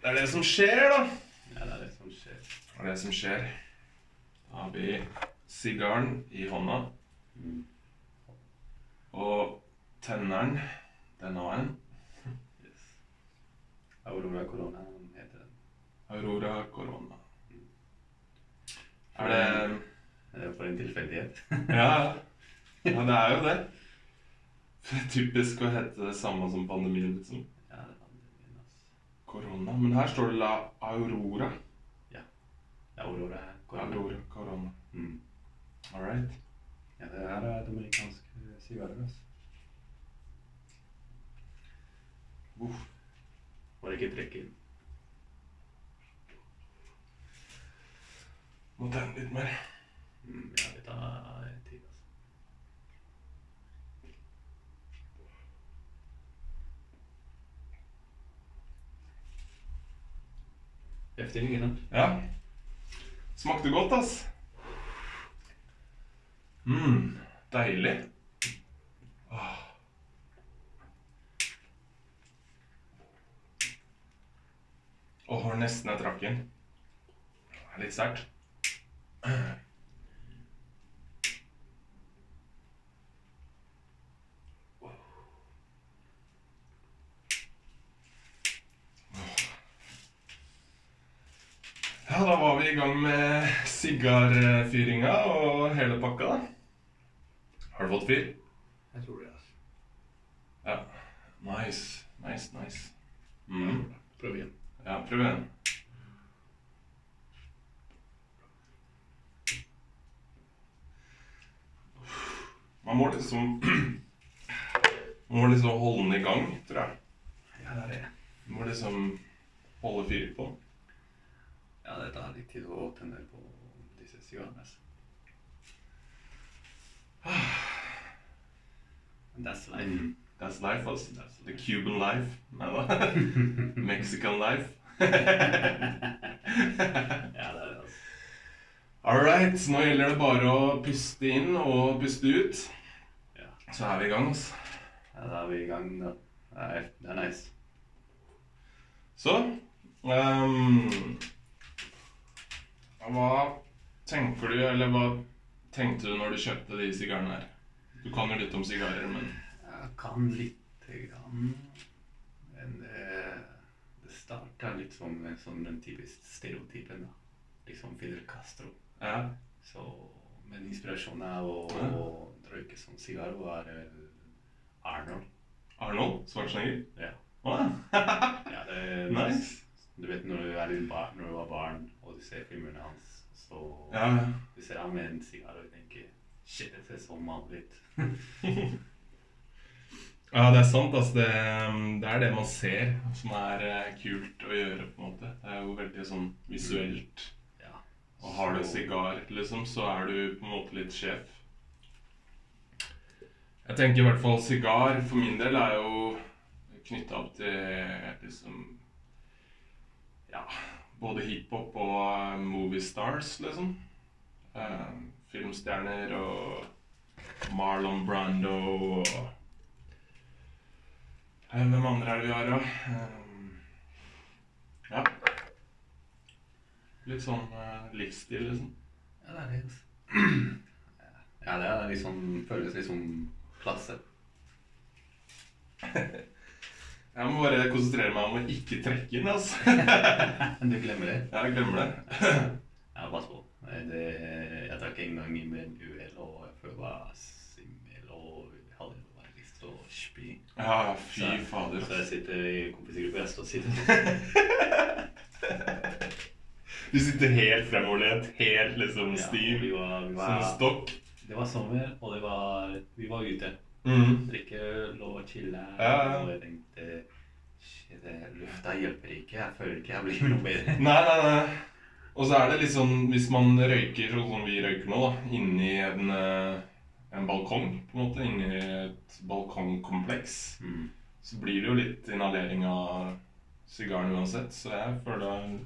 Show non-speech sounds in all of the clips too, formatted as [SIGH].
Det er det som skjer, da. Ja, det er det som skjer. Det er det som skjer. Da har vi sigaren i hånda. Mm. Og tenneren, den har en. Yes. Aurora Corona heter den. Aurora Corona. Er det Er det for en tilfeldighet? [LAUGHS] Ja, ja. ja det er jo det. Typisk å hete det samme som pandemien, liksom. Ja, det er pandemien, altså. Korona. Men her står det La Aurora. Ja. Aurora Corona. Aurora Corona. Mm. All right. Ja, det her er dominikanske sigarer, altså. Uff. Bare ikke trekke inn. Må tenne litt mer. Mm, ja, vi tar tid, Heftig, sant? Ja. Smakte godt, ass. mm, deilig. Åh. Åh, nesten jeg trakk den. Litt sterkt. Ja, da var vi i gang med sigarfyringa og hele pakka, da. Har du fått fyr? Jeg tror det, altså. Ja. Nice. Nice, nice. Mm. Prøv igjen. Ja, prøv igjen. Man må liksom [CLEARS THROAT] Man må liksom holde den i gang, tror jeg. Ja, det er det. Man må liksom holde fyr på den. Ja, det tar litt tid å tenne på disse sigarene. [SIGHS] That's life. Mm. That's life, altså. That's The. Cuban life. Nei da. [LAUGHS] Mexican life. Ja, det er det, altså. All right, nå gjelder det bare å puste inn og puste ut. Ja. Så er vi i gang, altså. Ja, da er vi i gang, da. Det er, det er nice. Så ehm, Hva tenker du, eller hva tenkte du når du kjøpte de sigarene her? Du kan jo litt om sigarer, men Jeg kan lite grann. Men det, det starta litt som sånn den typiske stereotypen, da. Liksom Fidel Castro. ja. Så, men inspirasjonen av å, Ja. å røyke sånn sigar var Arnold. Arnold Schwarzenegger? Ja. Å, ja [LAUGHS] det, nice. Du vet når du er litt bar, når du var barn du ser filmene hans, så Ja, du ser ham med en sigar og tenker Shit, det ser sånn mannlig ut. [LAUGHS] ja, det er sant. Altså, det, det er det man ser som er eh, kult å gjøre, på en måte. Det er jo veldig sånn visuelt. Ja. Og har du sigar, liksom, så er du på en måte litt sjef. Jeg tenker i hvert fall sigar for min del er jo knytta opp til liksom Ja, både hiphop og eh, movie stars, liksom. Eh, filmstjerner og Marlon Brando og eh, Hvem andre er det vi har, da? Ja. Litt sånn livsstil, liksom. Ja, det er litt altså. Ja, det er liksom, føles litt som klasse. [LAUGHS] Jeg må bare konsentrere meg om å ikke trekke inn, altså. [LAUGHS] Du glemmer det? Ja, Jeg glemmer det. [LAUGHS] Ja, pass på. Det, jeg drakk en gang med en uhell, og jeg føler bare simmel og hadde bare lyst til å spy. Ja, fy Så- fader. Så jeg altså. sitter i kompisgruppa, jeg står sitter [LAUGHS] Du sitter helt fremoverlent, helt liksom stiv, ja, var, som en stokk. det var sommer, og det var, vi var ute. Mm. Drikke lov og chille. Ja, ja. Og jeg tenkte Shit, det- hjelper ikke. Jeg føler ikke jeg blir [LAUGHS] noe bedre. Nei, nei, nei. Og så er det litt sånn, hvis man røyker sånn som vi røyker nå, da, inni en, eh, en balkong, på en måte, inni et balkongkompleks, Mm. så blir det jo litt inhalering av sigaren uansett, så jeg føler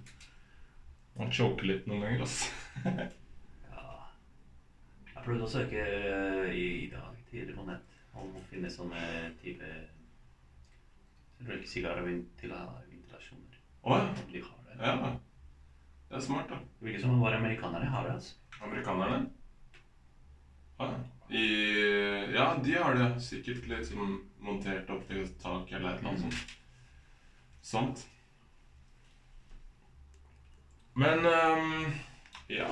man choker litt noen ganger, altså. [LAUGHS] Ja. Jeg prøvde å søke i, i dag tidlig på nett om å finne sånne type røykesigarer til å ha ventilasjoner. Ja. De har det. ja. Det er smart, da. Det virker som bare amerikanere har det. altså. Amerikanerne? Ja. I, ja, de har det sikkert litt som montert opp et tak eller et eller annet sånt. Sant. Men um, ja.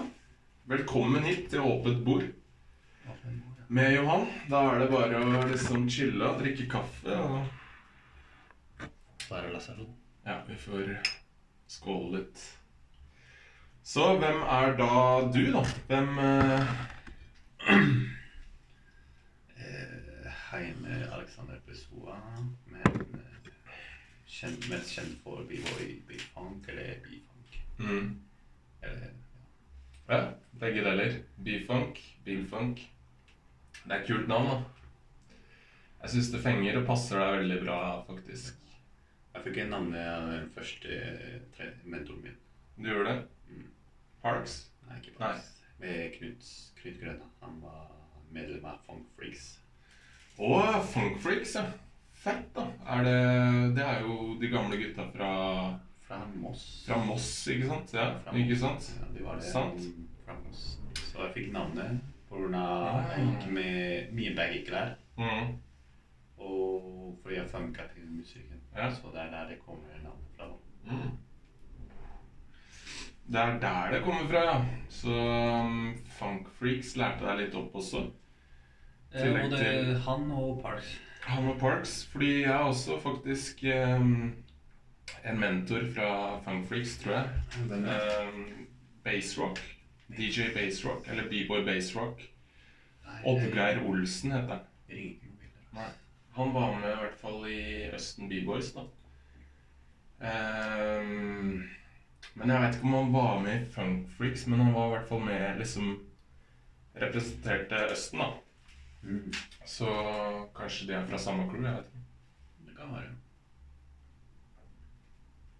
Velkommen hit til Åpent bord med Johan. Da er det bare å liksom chille og drikke kaffe. Og Bare Lazaro. Ja, vi får skåle litt. Så hvem er da du, da? Hvem eh, Eh, Heime Alexander Pessoa, men eh, kjent, mest kjent for B-boy, B-funk eller B-funk. mm. Eller, Ja, begge deler. B-funk, B-funk. Det er et kult navn, da. Jeg syns det fenger og passer deg veldig bra, faktisk. Jeg fikk en navn av den første mentoren min. Du gjør det? Mm. Parks? Nei, ikke Nei. Med Knut, Knut Grønne. Han var medlem av Funk Freaks. Å, Funk Freaks, ja. Fett, da. Er det, det er jo de gamle gutta fra, Fra Moss. fra Moss, ikke sant? Ja, Fra ikke sant? Ja, de var det. Sant. Fra Moss. Så jeg fikk navnet pga. av jeg gikk med mye baggy klær. Mm. Og fordi jeg funka til musikken. Ja. Så det er der det kommer navnet fra. Mm. Det er der det kommer fra, ja. Så um, Funkfreaks lærte deg litt opp også. Eh, både til- han og Parks. Han og Parks, fordi jeg er også faktisk um, en mentor fra Funkfreaks, tror jeg. Um, Bassrock. DJ Bassrock, eller B-boy Bassrock. Nei, Oddgeir Olsen heter han. Ringer ikke noen bilder. Nei. Han var med i hvert fall i Østen B-boys, da. Um, men jeg vet ikke om han var med i Funk Freaks, men han var i hvert fall med liksom Representerte Østen, da. Mm. Så kanskje de er fra samme crew, jeg vet ikke. Det kan være.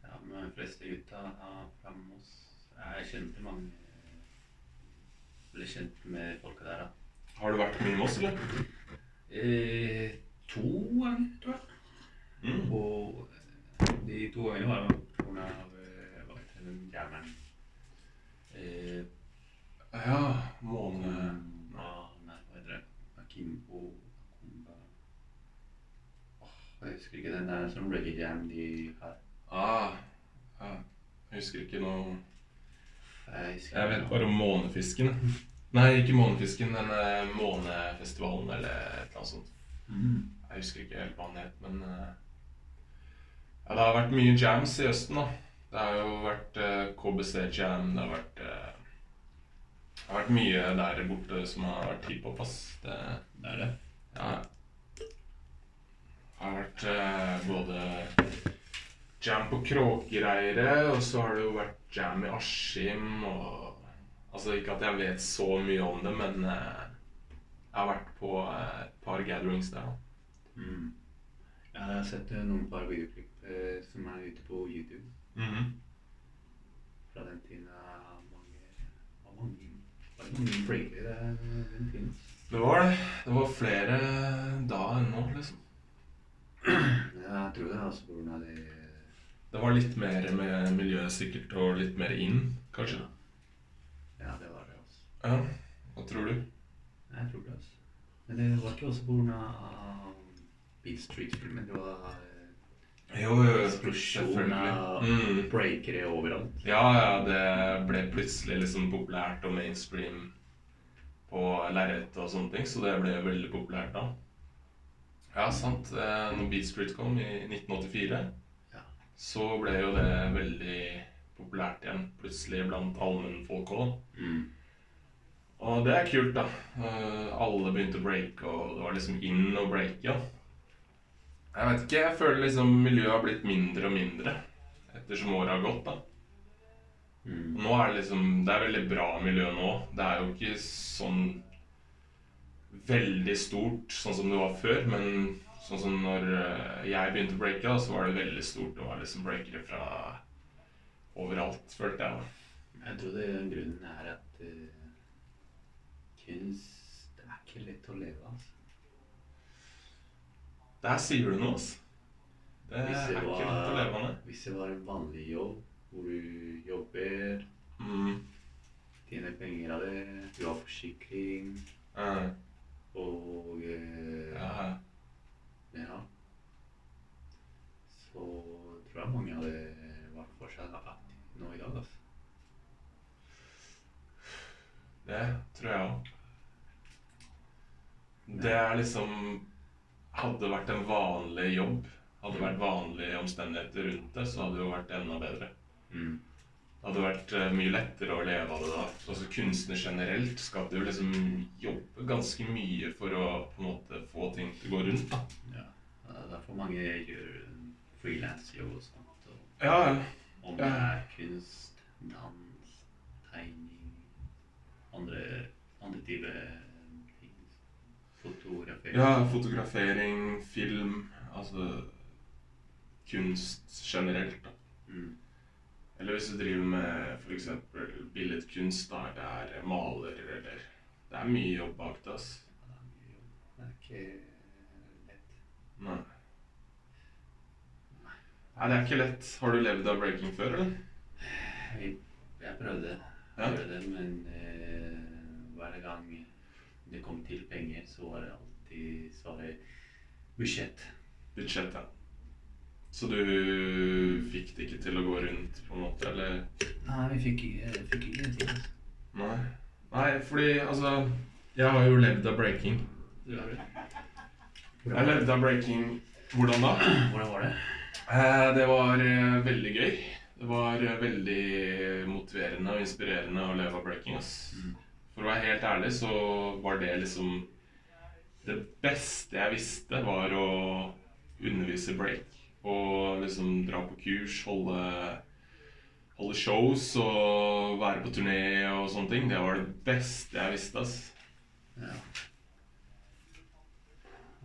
Ja, men de fleste gutta fra Moss. Jeg kjente mange Ble kjent med folka der, da. Har du vært mye med oss, eller? Eh, to ganger, tror jeg. Mm. Og eh, de to gangene var det på grunn av eh, eh, Ja, måne... Nei, hva heter det? Akimbo Akumba oh, Jeg husker ikke den der som reggae jam de har. Ah, ja. Jeg husker ikke noe Jeg, husker Jeg vet bare om månefisken. Nei, ikke månefisken, men eh, månefestivalen eller et eller annet sånt. Mm. Jeg husker ikke helt hva han het, men eh, Ja, det har vært mye jams i Østen, da. Det har jo vært uh, KBC Jam, det har vært uh, Det har vært mye der borte som har vært hiphop, ass. Det, Det er det. ja. Det har vært uh, både jam på Kråkereiret, og så har det jo vært jam i Askim og Altså ikke at jeg vet så mye om det, men eh, jeg har vært på eh, et par gatherings der, da. Mm. Jeg har sett eh, noen par videoklipp eh, som er ute på YouTube fra den. Det mange, av mange, var det mange flere den tiden. Det var det. Det var flere da enn nå, liksom. Ja, jeg tror det altså på grunn av det Det var litt mer med miljøet sikkert, og litt mer inn, kanskje. Ja, det var det altså. Ja, hva tror du? Jeg tror det altså. Men det var ikke også på grunn av Beat Street-filmen. Det var eh, Jo, jo, av Mm. breakere overalt. Ja, ja, det ble plutselig liksom populært og mainstream på lerret og sånne ting, så det ble veldig populært da. Ja, sant. Eh, Når Beat Street kom i 1984, Ja. så ble jo det veldig populært igjen, plutselig blant allmennfolk òg. Mm. Og det er kult, da. Eh, Alle begynte å breake, og det var liksom in å breake. Ja. Jeg vet ikke, jeg føler liksom miljøet har blitt mindre og mindre ettersom året har gått. da. Mm. Nå er det liksom Det er veldig bra miljø nå. Det er jo ikke sånn veldig stort sånn som det var før, men sånn som når eh, jeg begynte å breake, da, så var det veldig stort. Det var liksom breakere fra overalt, følte jeg. da. Jeg tror det grunnen er at uh, kunst det er ikke lett å leve av. Altså. Der sier du noe, altså. Det er Hvis var, ikke lett å leve med. Hvis det var en vanlig jobb hvor du jobber, Mm. tjener penger av det, du har forsikring mm. og eh, ja. ja, så tror jeg mange hadde vært for seg aktivt nå i dag. altså. Det tror jeg òg. Det er liksom Hadde vært en vanlig jobb, hadde det vært vanlige omstendigheter rundt det, så hadde det jo vært enda bedre. Mm. Det hadde vært eh, mye lettere å leve av det da. Altså Kunstner generelt skal jo liksom jobbe ganske mye for å på en måte få ting til å gå rundt. da. Ja, det er derfor mange gjør frilansjobb og sånt. Og Ja, om det er kunst, dans, tegning, andre, andre typer. Fotografering. Ja, fotografering, film, altså kunst generelt. da. Mm. Eller hvis du driver med f.eks. billedkunst, da, eller maler, eller Det er mye jobb bak det, ass. Det er. Det ikke lett. Nei. Nei, det er ikke lett. Har du levd av breaking før, eller? Jeg, jeg prøvde, Jeg prøvde men uh, hver gang det kom til penger, så var det alltid svaret budsjett. Budsjett, ja. Så du fikk det ikke til å gå rundt, på en måte, eller? Nei, vi fikk, ikke- fikk ikke det til. Nei. Nei, fordi altså Jeg har jo levd av breaking. Du har det? Jeg levde av breaking Hvordan da? Hvordan var det? Eh, Det var eh, veldig gøy. Det var eh, veldig motiverende og inspirerende å leve av breaking. ass. Mm. For å være helt ærlig så var det liksom Det beste jeg visste, var å undervise break. Og liksom dra på kurs, holde, holde shows og være på turné og sånne ting. Det var det beste jeg visste. ass. Ja.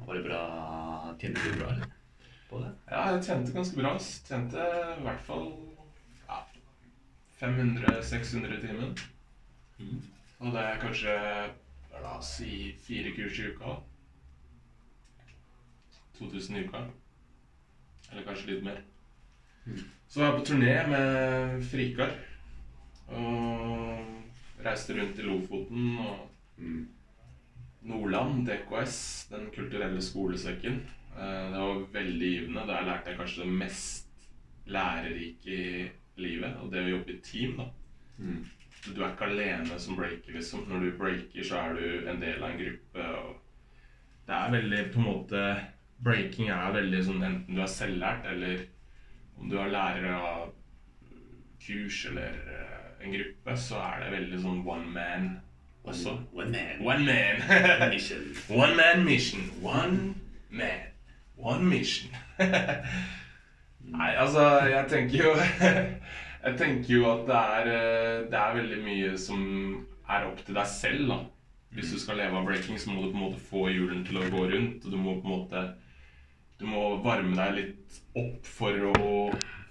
Var det bra? Tjente du bra eller? på det? Ja, jeg tjente ganske bra. ass. Tjente i hvert fall ja, 500-600 i timen. Mm. Og det er kanskje la oss si fire kurs i uka. 2000 i uka. Eller kanskje litt mer. Mm. Så var jeg på turné med Frikar. Og reiste rundt i Lofoten og Mm. Nordland, DKS, Den kulturelle skolesekken. Eh, Det var veldig givende. Der lærte jeg kanskje det mest lærerike i livet. Og det å jobbe i team, da. Mm. Du er ikke alene som breaker, liksom. Når du breaker, så er du en del av en gruppe. og Det er veldig på en måte Breaking er veldig sånn enten du er selvlært, eller om du er lærer av kurs eller eh, en gruppe, så er det veldig sånn one man også. One man. One man. mission. [LAUGHS] One man mission. One man. One mission. [LAUGHS] Nei, altså, jeg tenker jo [LAUGHS] Jeg tenker jo at det er, eh, det er veldig mye som er opp til deg selv, da. Hvis du skal leve av breaking, så må du på en måte få hjulene til å gå rundt. Og du må på en måte Du må varme deg litt opp for å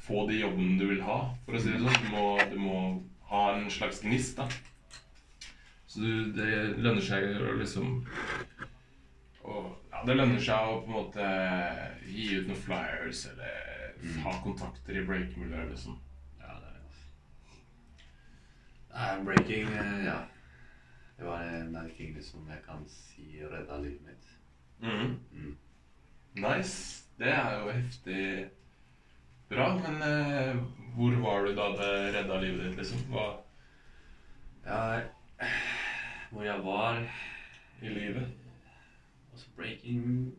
få de jobbene du vil ha, for å si det sånn. Du må, du må ha en slags gnist, da. Så du, det lønner seg å liksom og, ja, Det lønner seg å på en måte gi ut noen flyers eller Mm. ha kontakter i break-miljøet, liksom. Ja, det er det. Nei, breaking, eh, ja. Det var en av de tingene som jeg kan si redda livet mitt. Mm. Mm. Nice. Det er jo heftig bra. Men eh, hvor var du da det redda livet ditt, liksom? Hva Ja, hvor jeg var i livet? Også breaking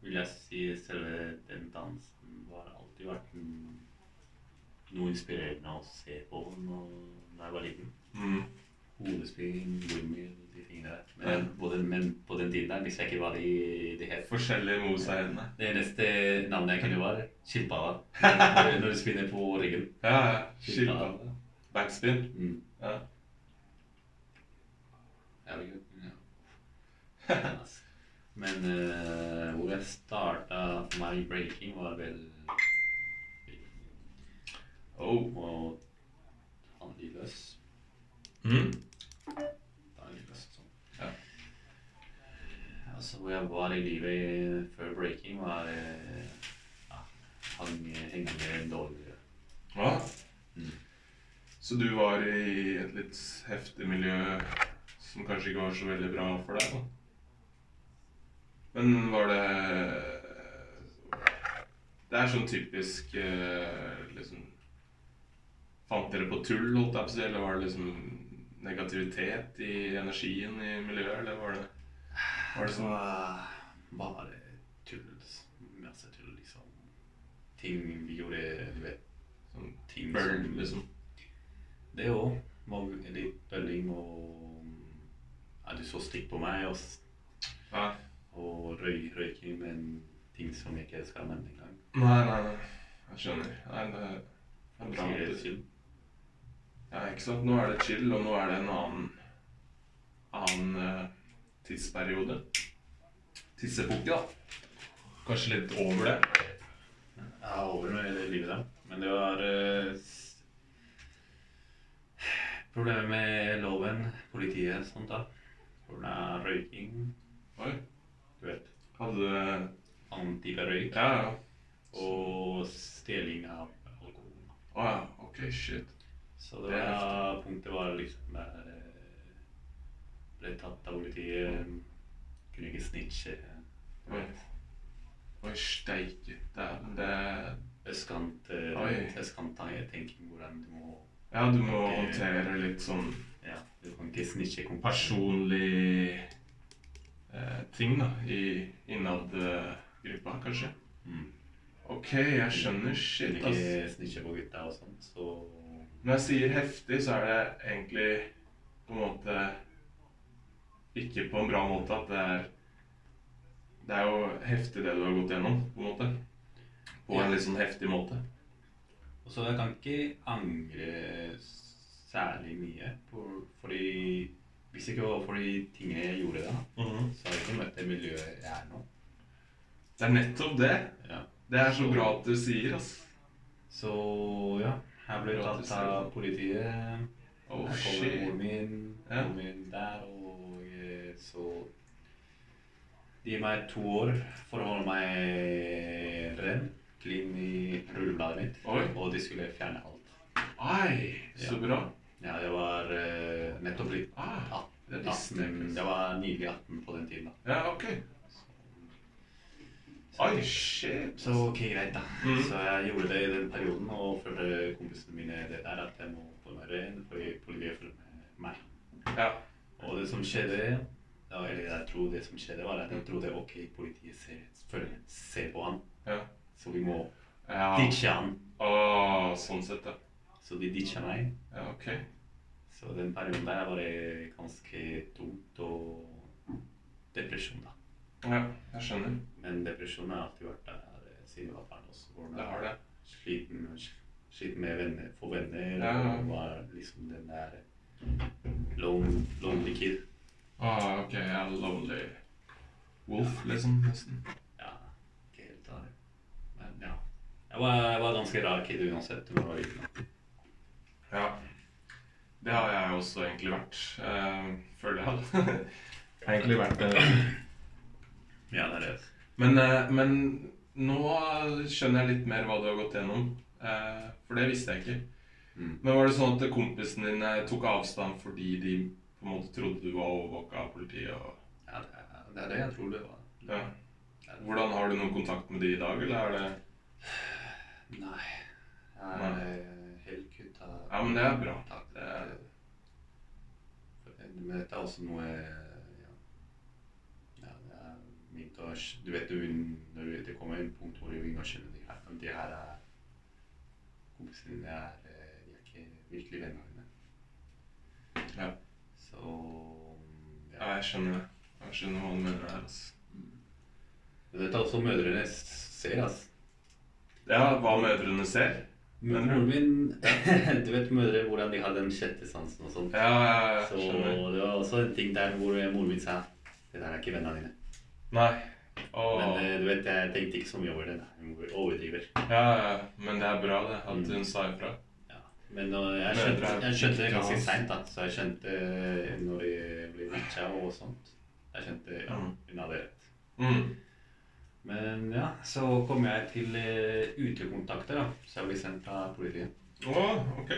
vil jeg si selve den dansen har alltid vært noe inspirerende å se på når, når jeg var liten. Mm. Hodespinn, gummil, de tingene der. Men, både, men på den tiden der visste jeg ikke hva de, de het. Forskjellige mosa-hendene. Det neste navnet jeg kunne var skilpadda. [LAUGHS] Når, du spinner på ryggen. Ja, ja. Skilpadde. Backspin. Mm. Ja. Ja. [LAUGHS] Men uh, hvor jeg starta for meg breaking, var vel Oh. Og de løs. Mm. Da er litt løs sånn. Ja. Altså, hvor jeg var i livet før breaking, var eh, ja, hang, hengende dårligere. Ja. Mm. Så du var i et litt heftig miljø som kanskje ikke var så veldig bra for deg, da? Men var det Det er sånn typisk eh, liksom Fant dere på tull, holdt jeg på å si, eller var det liksom negativitet i energien i miljøet, eller var det Var det Det sånn var bare tull. Masse tull, liksom. Ting vi gjorde, du vet. sånn Ting Burn, som liksom? Det òg. Litt bølling og ja, Du så stikk på meg og, Ja. og røy, røyking, men ting som jeg ikke skal nevne engang. Nei, nei, nei. Jeg skjønner. Nei, det er, bra. Det. Ja, ikke sant? Nå er det chill, og nå er det en annen, annen uh, tidsperiode. Tidsepoke, da. Kanskje litt over det. Ja, er over med det livet der. Men det var uh, Problemet med loven, politiet, og sånt da. Av røyking, Oi. du vet. Hadde du Antiberøyk Ja, ja. og stjeling av alkohol. Å ja. Ok, shit. Så det Det var, punktet var liksom der eh, Ble tatt av politiet. Kunne ikke snitche. Oi. Oi, steike. Dæven, det Østkant, eh, Oi. østkant-tenking hvordan du må Ja, du må håndtere litt sånn Ja, du kan ikke snitche kompisen. personlig eh, ting, da, i innad eh, gruppa, kanskje. Mm. Ok, jeg skjønner. Shit, ass. ikke snitche på gutta og sånt, så Når jeg sier heftig, så er det egentlig på en måte ikke på en bra måte at det er Det er jo heftig det du har gått gjennom, på en måte. På en litt sånn heftig måte. Og så jeg kan ikke angre særlig mye, på, fordi hvis ikke var for de tingene jeg gjorde da, så hadde jeg ikke møtt det miljøet jeg er nå. Det er nettopp det. Ja. Det er så bra at du sier, ass. Så ja, jeg ble tatt av politiet. Oh, jeg kom med moren min, moren min der, og eh, så De gir meg to år for å holde meg ren, clean i rullebladet mitt. Oi. Og de skulle fjerne alt. Ai, så Ja. bra. Ja, jeg var uh, nettopp blitt Ah, det visste 18, ikke. var nylig 18 på den tiden. da. Ja, ok. Oi, shit. Så ok, greit, da. Mm. Så jeg gjorde det i den perioden, og følte kompisene mine det der at jeg må få meg ren, fordi politiet følger med meg. Ja. Og det som skjedde, ja, eller jeg tror det som skjedde, var at jeg trodde ok, politiet ser, følger, ser på han, Ja. så vi må ja. ditche han. Oh, sånn sett, ja. Så de ditcha meg. Ja, ok. Så den perioden der var det ganske tungt og depresjon, da. Ja, jeg skjønner. Men depresjon har alltid vært der siden jeg var barn også. hvor Det har det. Sliten, sliten med venner, få venner, Ja, og var liksom den der lone, lonely kid. Ah, ok, ja, lonely wolf, liksom, nesten. Ja, ikke helt det. Men ja. Jeg var, jeg var ganske rar kid uansett når jeg var liten. Ja. Det har jeg også egentlig vært, Uh, føler jeg. jeg [LAUGHS] har egentlig vært det. Ja, det er det. Men, eh, men nå skjønner jeg litt mer hva du har gått gjennom. Eh, for det visste jeg ikke. Mm. Men var det sånn at kompisen din eh, tok avstand fordi de på en måte trodde du var overvåka av politiet? Og, Ja, det er, det er det jeg tror det var. ja. Hvordan Har du noen kontakt med de i dag, eller er det Nei. Jeg er Nei. helt kutta. Ja, men det er bra. Takk. Det er- Men dette er også noe er å Du vet, du, når du- det kommer en punkt hvor du begynner å skjønne at de her er kompisene dine er, eh, de er ikke virkelig vennene dine. Ja. Så Ja, jeg skjønner det. Jeg skjønner hva du mener her. Altså. Men dette er også mødrene ser, altså. Ja, hva mødrene ser? Men- Moren min [LAUGHS] Du vet mødre hvordan de har den sjette sansen og sånt. Ja, ja, jeg Så det var også en ting der hvor moren min sa Det der er ikke vennene dine. Nei. Åh. Men uh, du vet, jeg tenkte ikke så mye over det. Hun overdriver. Ja, ja, men det er bra det, at Mm. hun sa ifra. Ja. Men uh, jeg, skjønte, jeg skjønte det ganske seint, da. Så jeg skjønte eh, når jeg ble vitsa og sånt. Jeg skjønte ja, Mm. hun hadde rett. Mm. Men ja, så kom jeg til uh, utekontakter, da. Så jeg ble sendt fra politiet. Å, ok.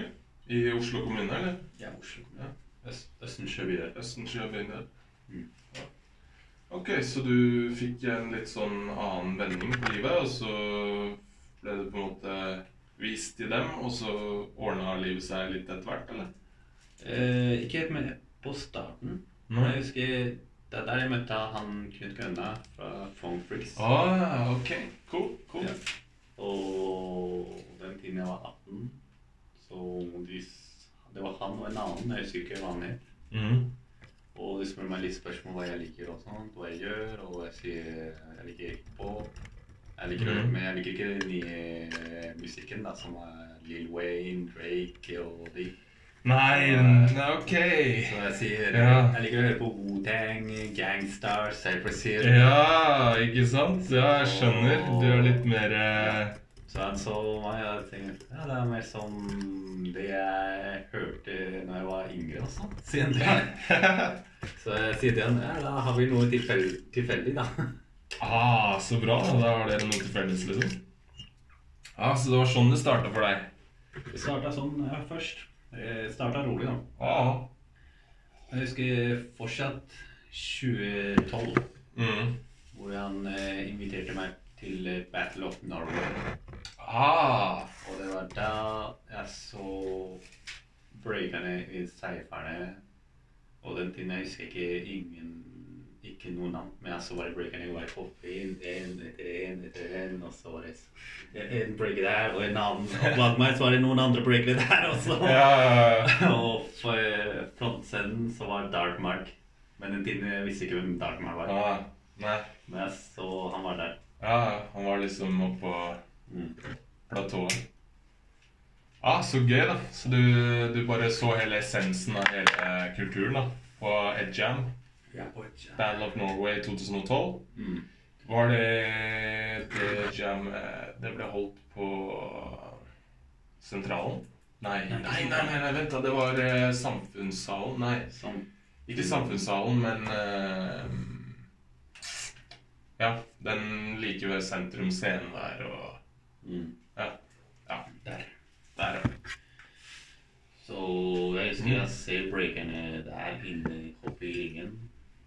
I Oslo kommune, eller? Ja, Oslo kommune. Øst, Østensjø bydel. Østensjø bydel. Mm. Ja. Ok, så du fikk en litt sånn annen vending på livet, og så ble det på en måte vist til dem, og så ordna livet seg litt etter hvert, eller? Eh, ikke helt med på starten. Men jeg husker det er der jeg møtte han Knut Grønna fra Fong Freaks. Ah, ok. Cool. cool. Ja. Og den tiden jeg var 18, så de, det var han og en annen, jeg husker ikke hva han het. Mhm. Og de spør meg litt spørsmål hva jeg liker og sånt, hva jeg gjør, og jeg sier jeg liker hiphop. Jeg liker, mm. Men jeg liker ikke den nye musikken, da, som er Lil Wayne, Drake og de. Nei, n- ok. Så jeg sier Ja. jeg liker å høre på Wu-Tang, Gangstar, Cypress Hill. Ja, ikke sant? Ja, jeg skjønner. Du er litt mer ja. Så han så meg og jeg tenkte ja, det er mer som det jeg hørte når jeg var yngre også. Siden det. [LAUGHS] Så jeg sier til han ja, da har vi noe tilfeldig, tilfeldig da. Ah, så bra. Da har dere noe til felles, liksom. Ah, så det var sånn det starta for deg? Det starta sånn ja, først. Det starta rolig, da. Ah. Jeg husker fortsatt 2012, Mm. hvor han eh, inviterte meg til eh, Battle of Norway. Ah. Og det var da jeg så breakerne i seiferne. Og den tiden jeg husker ikke ingen ikke noe navn, men jeg så bare breakerne var oppe inn, en etter en etter en, og så var det en breaker der og en annen. Og bak meg så var det noen andre breakere der også. [LAUGHS] Ja, ja, ja. [LAUGHS] og for frontscenen så var Dark Mark. Men den tiden jeg visste ikke hvem Dark Mark var. Ah, nei. Men jeg så han var der. Ja, han var liksom oppå Mm. platået. Ah, så gøy, da. Så du, du bare så hele essensen av hele kulturen da, på Edjam. Ja, på et Battle of Norway 2012. mm. Var det det jam eh, Det ble holdt på Sentralen? Nei, nei, nei, nei, nei vent da. Det var eh, Samfunnssalen. Nei, Sam ikke Samfunnssalen, men eh, Ja, den like ved Sentrum scenen der og mm. Ja. ja Der. Der. Så jeg husker jeg ser breakerne der inne oppe i ringen.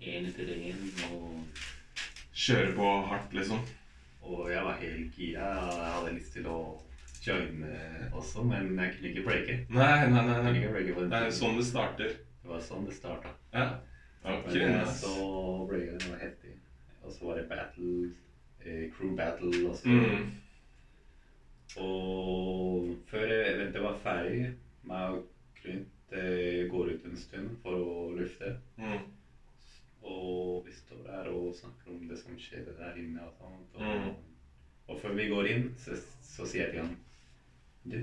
En etter en. Og, Kjøre på hardt, liksom. og jeg var helt gira. Jeg hadde lyst til å joine også, men jeg kunne ikke breake. Nei, nei, nei. Nei. breake den Det er sånn det starter. Det var sånn det starta. Ja. Ok, Men jeg så så breakerne var heftig. Og så var det battle, eh, crew battle og så. Mm. Og før eventet var ferdig, meg og Clint eh, går ut en stund for å lufte. Mm. Og vi står der og snakker om det som skjedde der inne og sånt. Og, Mm. og før vi går inn, så, så sier jeg til han Du,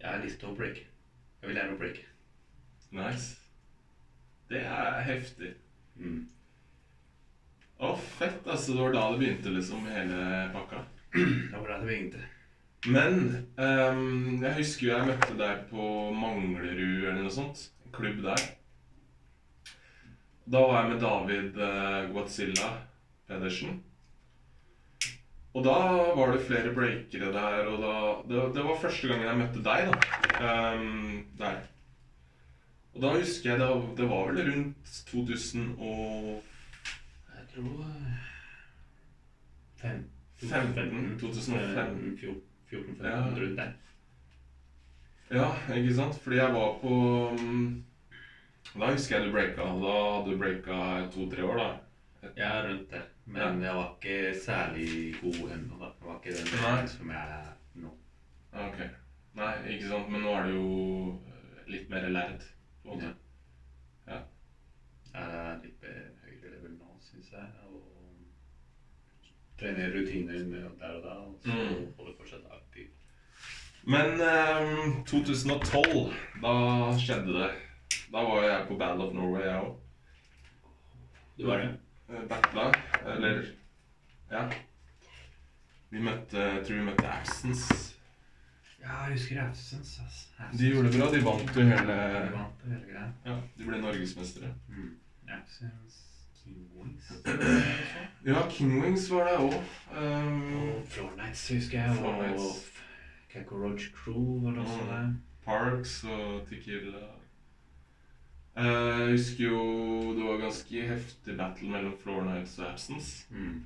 jeg har lyst til å breake. Jeg vil lære å breake. Nice. Det er heftig. Mm. Å, fett, altså. Det var da det begynte, liksom, hele pakka. [CLEARS THROAT] Det var da det begynte. Men um, jeg husker jo jeg møtte deg på Manglerud eller noe sånt. En klubb der. Da var jeg med David uh, Godzilla Pedersen. Og da var det flere breakere der, og da Det, det var første gangen jeg møtte deg, da. Um, der. Og da husker jeg det, det var vel rundt 2000 og Jeg tror eh, fem, 15, 2015. 14, 14 Ja. 15, rundt der. Ja, ikke sant? Fordi jeg var på mm, Da husker jeg du breaka. Da hadde du breaka to-tre år, da. Ja, rundt der. Men jeg var ikke særlig god ennå. da. Jeg var ikke den Nei. som jeg er nå. Ok. Nei, ikke sant. Men nå er du jo litt mer lærd. på en måte. Ja. Jeg er litt høyere level nå, syns jeg. Og trener rutiner med der og da, og så Mm. holder fortsatt aktiv. Men um, 2012, da skjedde det. Da var jeg på Battle of Norway, jeg òg. Du var det? Battla. Eller Ja. Vi møtte Jeg tror vi møtte Absence. Ja, jeg husker Absence. ass. Absence. De gjorde det bra. De vant jo hele De vant hele greia. Ja, de ble norgesmestere. Mm. Absence. King Wings. Ja, King Wings var det òg. Um, Og Floor Nights husker jeg. Floor Og. Cockroach Crew var det også Mm. der. Parks og Tequila. Eh, Jeg husker jo det var ganske heftig battle mellom Floor Nights og Absence Mm.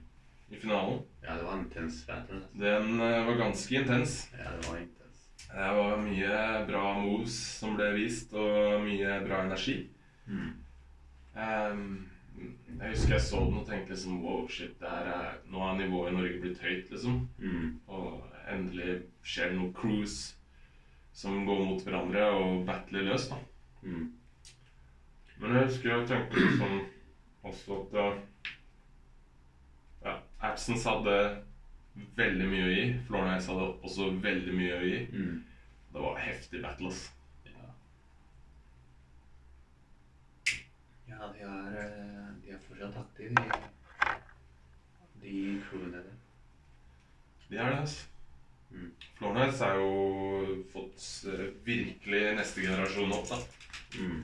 i finalen. Ja, det var en intens battle. altså. Den eh, var ganske intens. Ja, det var intens. Det var mye bra moves som ble vist, og mye bra energi. Mm. Ehm, jeg husker jeg så den og tenkte liksom wow, shit, det her er, nå er nivået i Norge blitt høyt, liksom. Mm. Og endelig skjer det noen crews som går mot hverandre og battler løs, da. Mm. Men jeg husker jeg tenkte liksom også at ja, Absence hadde veldig mye å gi. Florence hadde også veldig mye å gi. Mm. Det var heftig battle, ass. Ja. De er, eh, de er fortsatt aktive, de, de crewene der. De er det, altså. Mm. Flornice har jo fått eh, virkelig neste generasjon opp, da. Mm.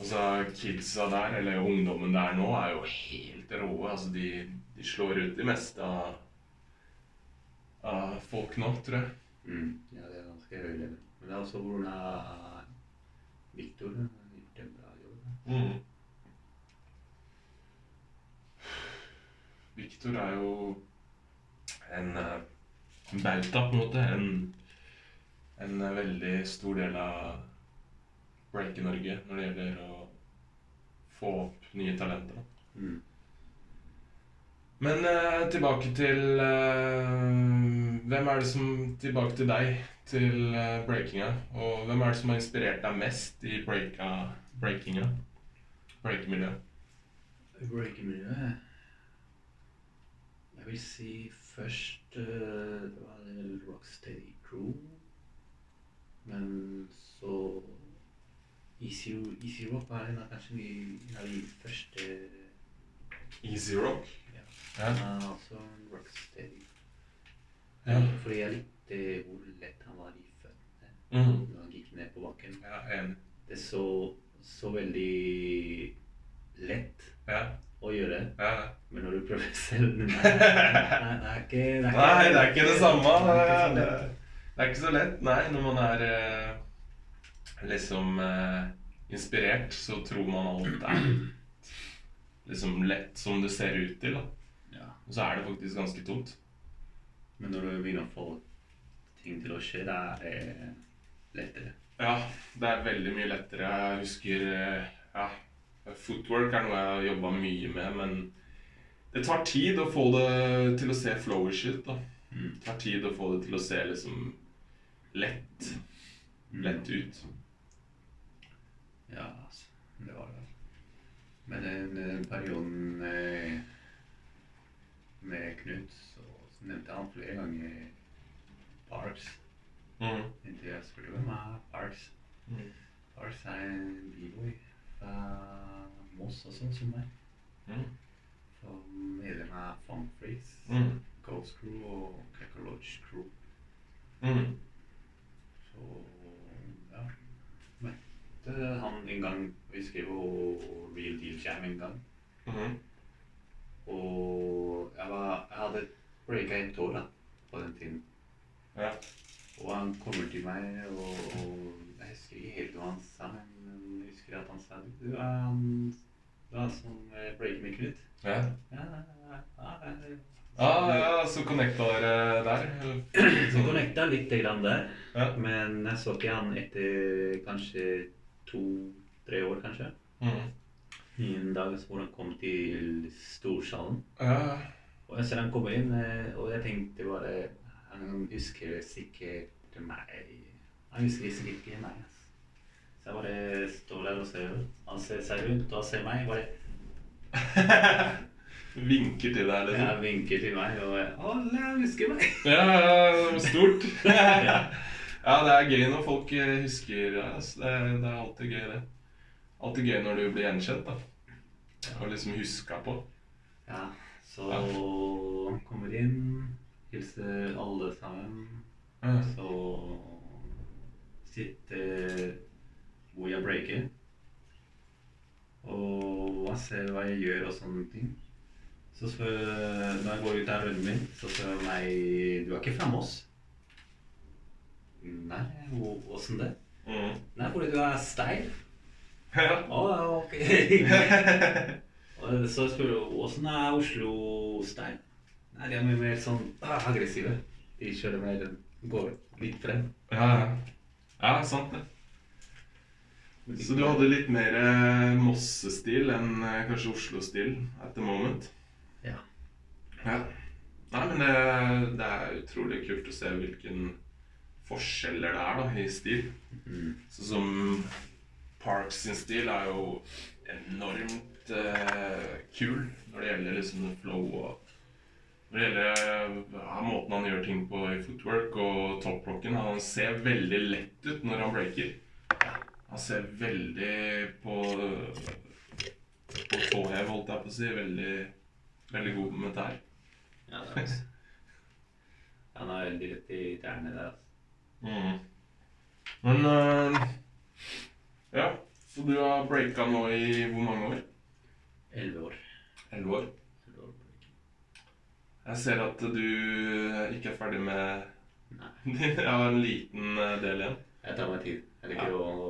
Altså, kidsa der, eller ungdommen der nå, er jo helt rå. Altså, de, de slår ut de meste av, av folk nå, tror jeg. Mm. Ja, det er ganske høy level. Men det er også hvordan Victor. Har gjort en bra jobb. Victor er jo en, eh, en bauta, på en måte. En, en eh, veldig stor del av break i Norge når det gjelder å få opp nye talenter. Mm. Men eh, tilbake til eh, Hvem er det som Tilbake til deg, til eh, breakinga. Og hvem er det som har inspirert deg mest i breaka, breakinga? Breaking-miljøet Jeg vil si først uh, Det var vel Rocksteady Crew. Men så Easy, Easy Rock var en av kanskje en av de første Easy Rock. Ja. Ja. Er også Rocksteady. Ja. Fordi jeg likte hvor lett han var i føttene mm. når han gikk ned på bakken. Ja, en. Det så, så veldig lett Ja. Å gjøre. ja. Men når du prøver selv [LAUGHS] Nei, nei, det er ikke det er Nei, det er ikke det samme. Det Det er ikke så det lett. er ikke så lett, nei. Når man er eh, liksom eh, inspirert, så tror man alt er [CLEARS THROAT] liksom lett som det ser ut til. da. Ja. Og så er det faktisk ganske tungt. Men når du begynner å få ting til å skje, da er det lettere. Ja, det er veldig mye lettere. Jeg husker eh, ja, Footwork er noe jeg har jobba mye med, men det tar tid å få det til å se flowy ut. da. Mm. Det tar tid å få det til å se liksom lett, lett ut. Ja, altså. Det var det. Men den, den perioden med, med Knut, så, så nevnte han flere ganger Parks. Mm. Inntil jeg spurte hvem med Parks. Mm. Parks er en b-boy fra Moss også, som meg. Mm. Som medlem av Funk Freaks, Mm. Ghost Crew og Cockroach Crew. Mm. Så ja. Møtte han en gang Vi skrev jo Real Deal Jam en gang. Mhm. Og jeg, var, jeg hadde breaka et år da, på den tiden. Ja. Og han kommer til meg, og, og jeg husker ikke helt hva han sa, men jeg at Du er som eh, med Knut? Ja. Ja, ja, ja. Ah, ja, så connecta dere der? [CLEARS THROAT] Vi connecta litt grann der, Ja. men jeg så ikke han etter kanskje to-tre år, kanskje. Mm. En dag hvor han kom til storsalen. Ja. Og jeg ser han komme inn, eh, og jeg tenkte bare Han husker sikkert meg. Han husker sikkert ikke meg. Så jeg bare står der og ser Han ser seg rundt og ser meg. bare [LAUGHS] Vinker til deg, liksom. Ja, vinker til meg, og alle husker meg! Ja, stort. [LAUGHS] Ja. det er gøy når folk eh, husker ja, altså, det. Er, det er alltid gøy, det. Alltid gøy når du blir gjenkjent, da. Og liksom huska på. Ja, så ja. kommer inn, hilser alle sammen. Ja. Så sitter hvor jeg breaker. Og jeg ser hva jeg gjør og sånne ting. Så spør, når jeg går ut av runden min, så spør han meg Du er ikke fra Moss? Nei, åssen det? Mm. Nei, fordi du er steil. [LAUGHS] Ja. Å, ok. [LAUGHS] Og så spør du åssen er Oslo steil? Nei, de er mye mer sånn ah, aggressive. De kjører mer går litt frem. ja, ja. Ja, sant det. Så du hadde litt mer eh, Mosse-stil enn eh, kanskje Oslo-stil at the moment? Ja. Ja. Nei, men det, det er utrolig kult å se hvilken forskjeller det er da, i stil. Mm. Sånn som Parks sin stil er jo enormt eh, kul når det gjelder liksom flow og Når det gjelder eh, ja, måten han gjør ting på i footwork og toprocken. Han ser veldig lett ut når han breaker. Han ser veldig på på tåhev, holdt jeg på å si. Veldig, veldig god tær. Ja, det er også. Han er veldig rett i tærne der, altså. Mm. Men eh, Ja, så du har breaka nå i hvor mange år? Elleve år. Elleve år. Elleve år. Jeg ser at du ikke er ferdig med Nei. [LAUGHS] Jeg har en liten eh, del igjen. Jeg tar meg tid. Jeg liker å, å Ja.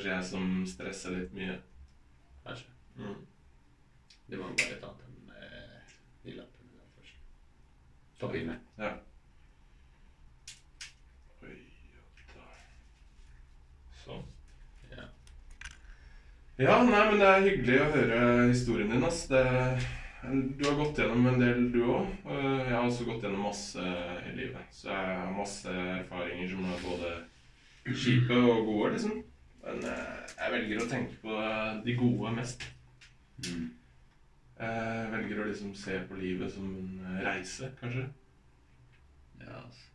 Kanskje jeg som stresser litt mye. kanskje. Mm. Det må bare ta enn eh, de lappene der først. Papirene. Ja. Oi. Sånn. Ja. Ja, nei, men det er hyggelig å høre historien din. ass. Det, du har gått gjennom en del, du òg. Jeg har også gått gjennom masse i livet. Så jeg har masse erfaringer som er både kjipe og gode, liksom. Men eh, jeg velger å tenke på de gode mest. Mm. Jeg velger å liksom se på livet som en reise, kanskje. Ja, altså.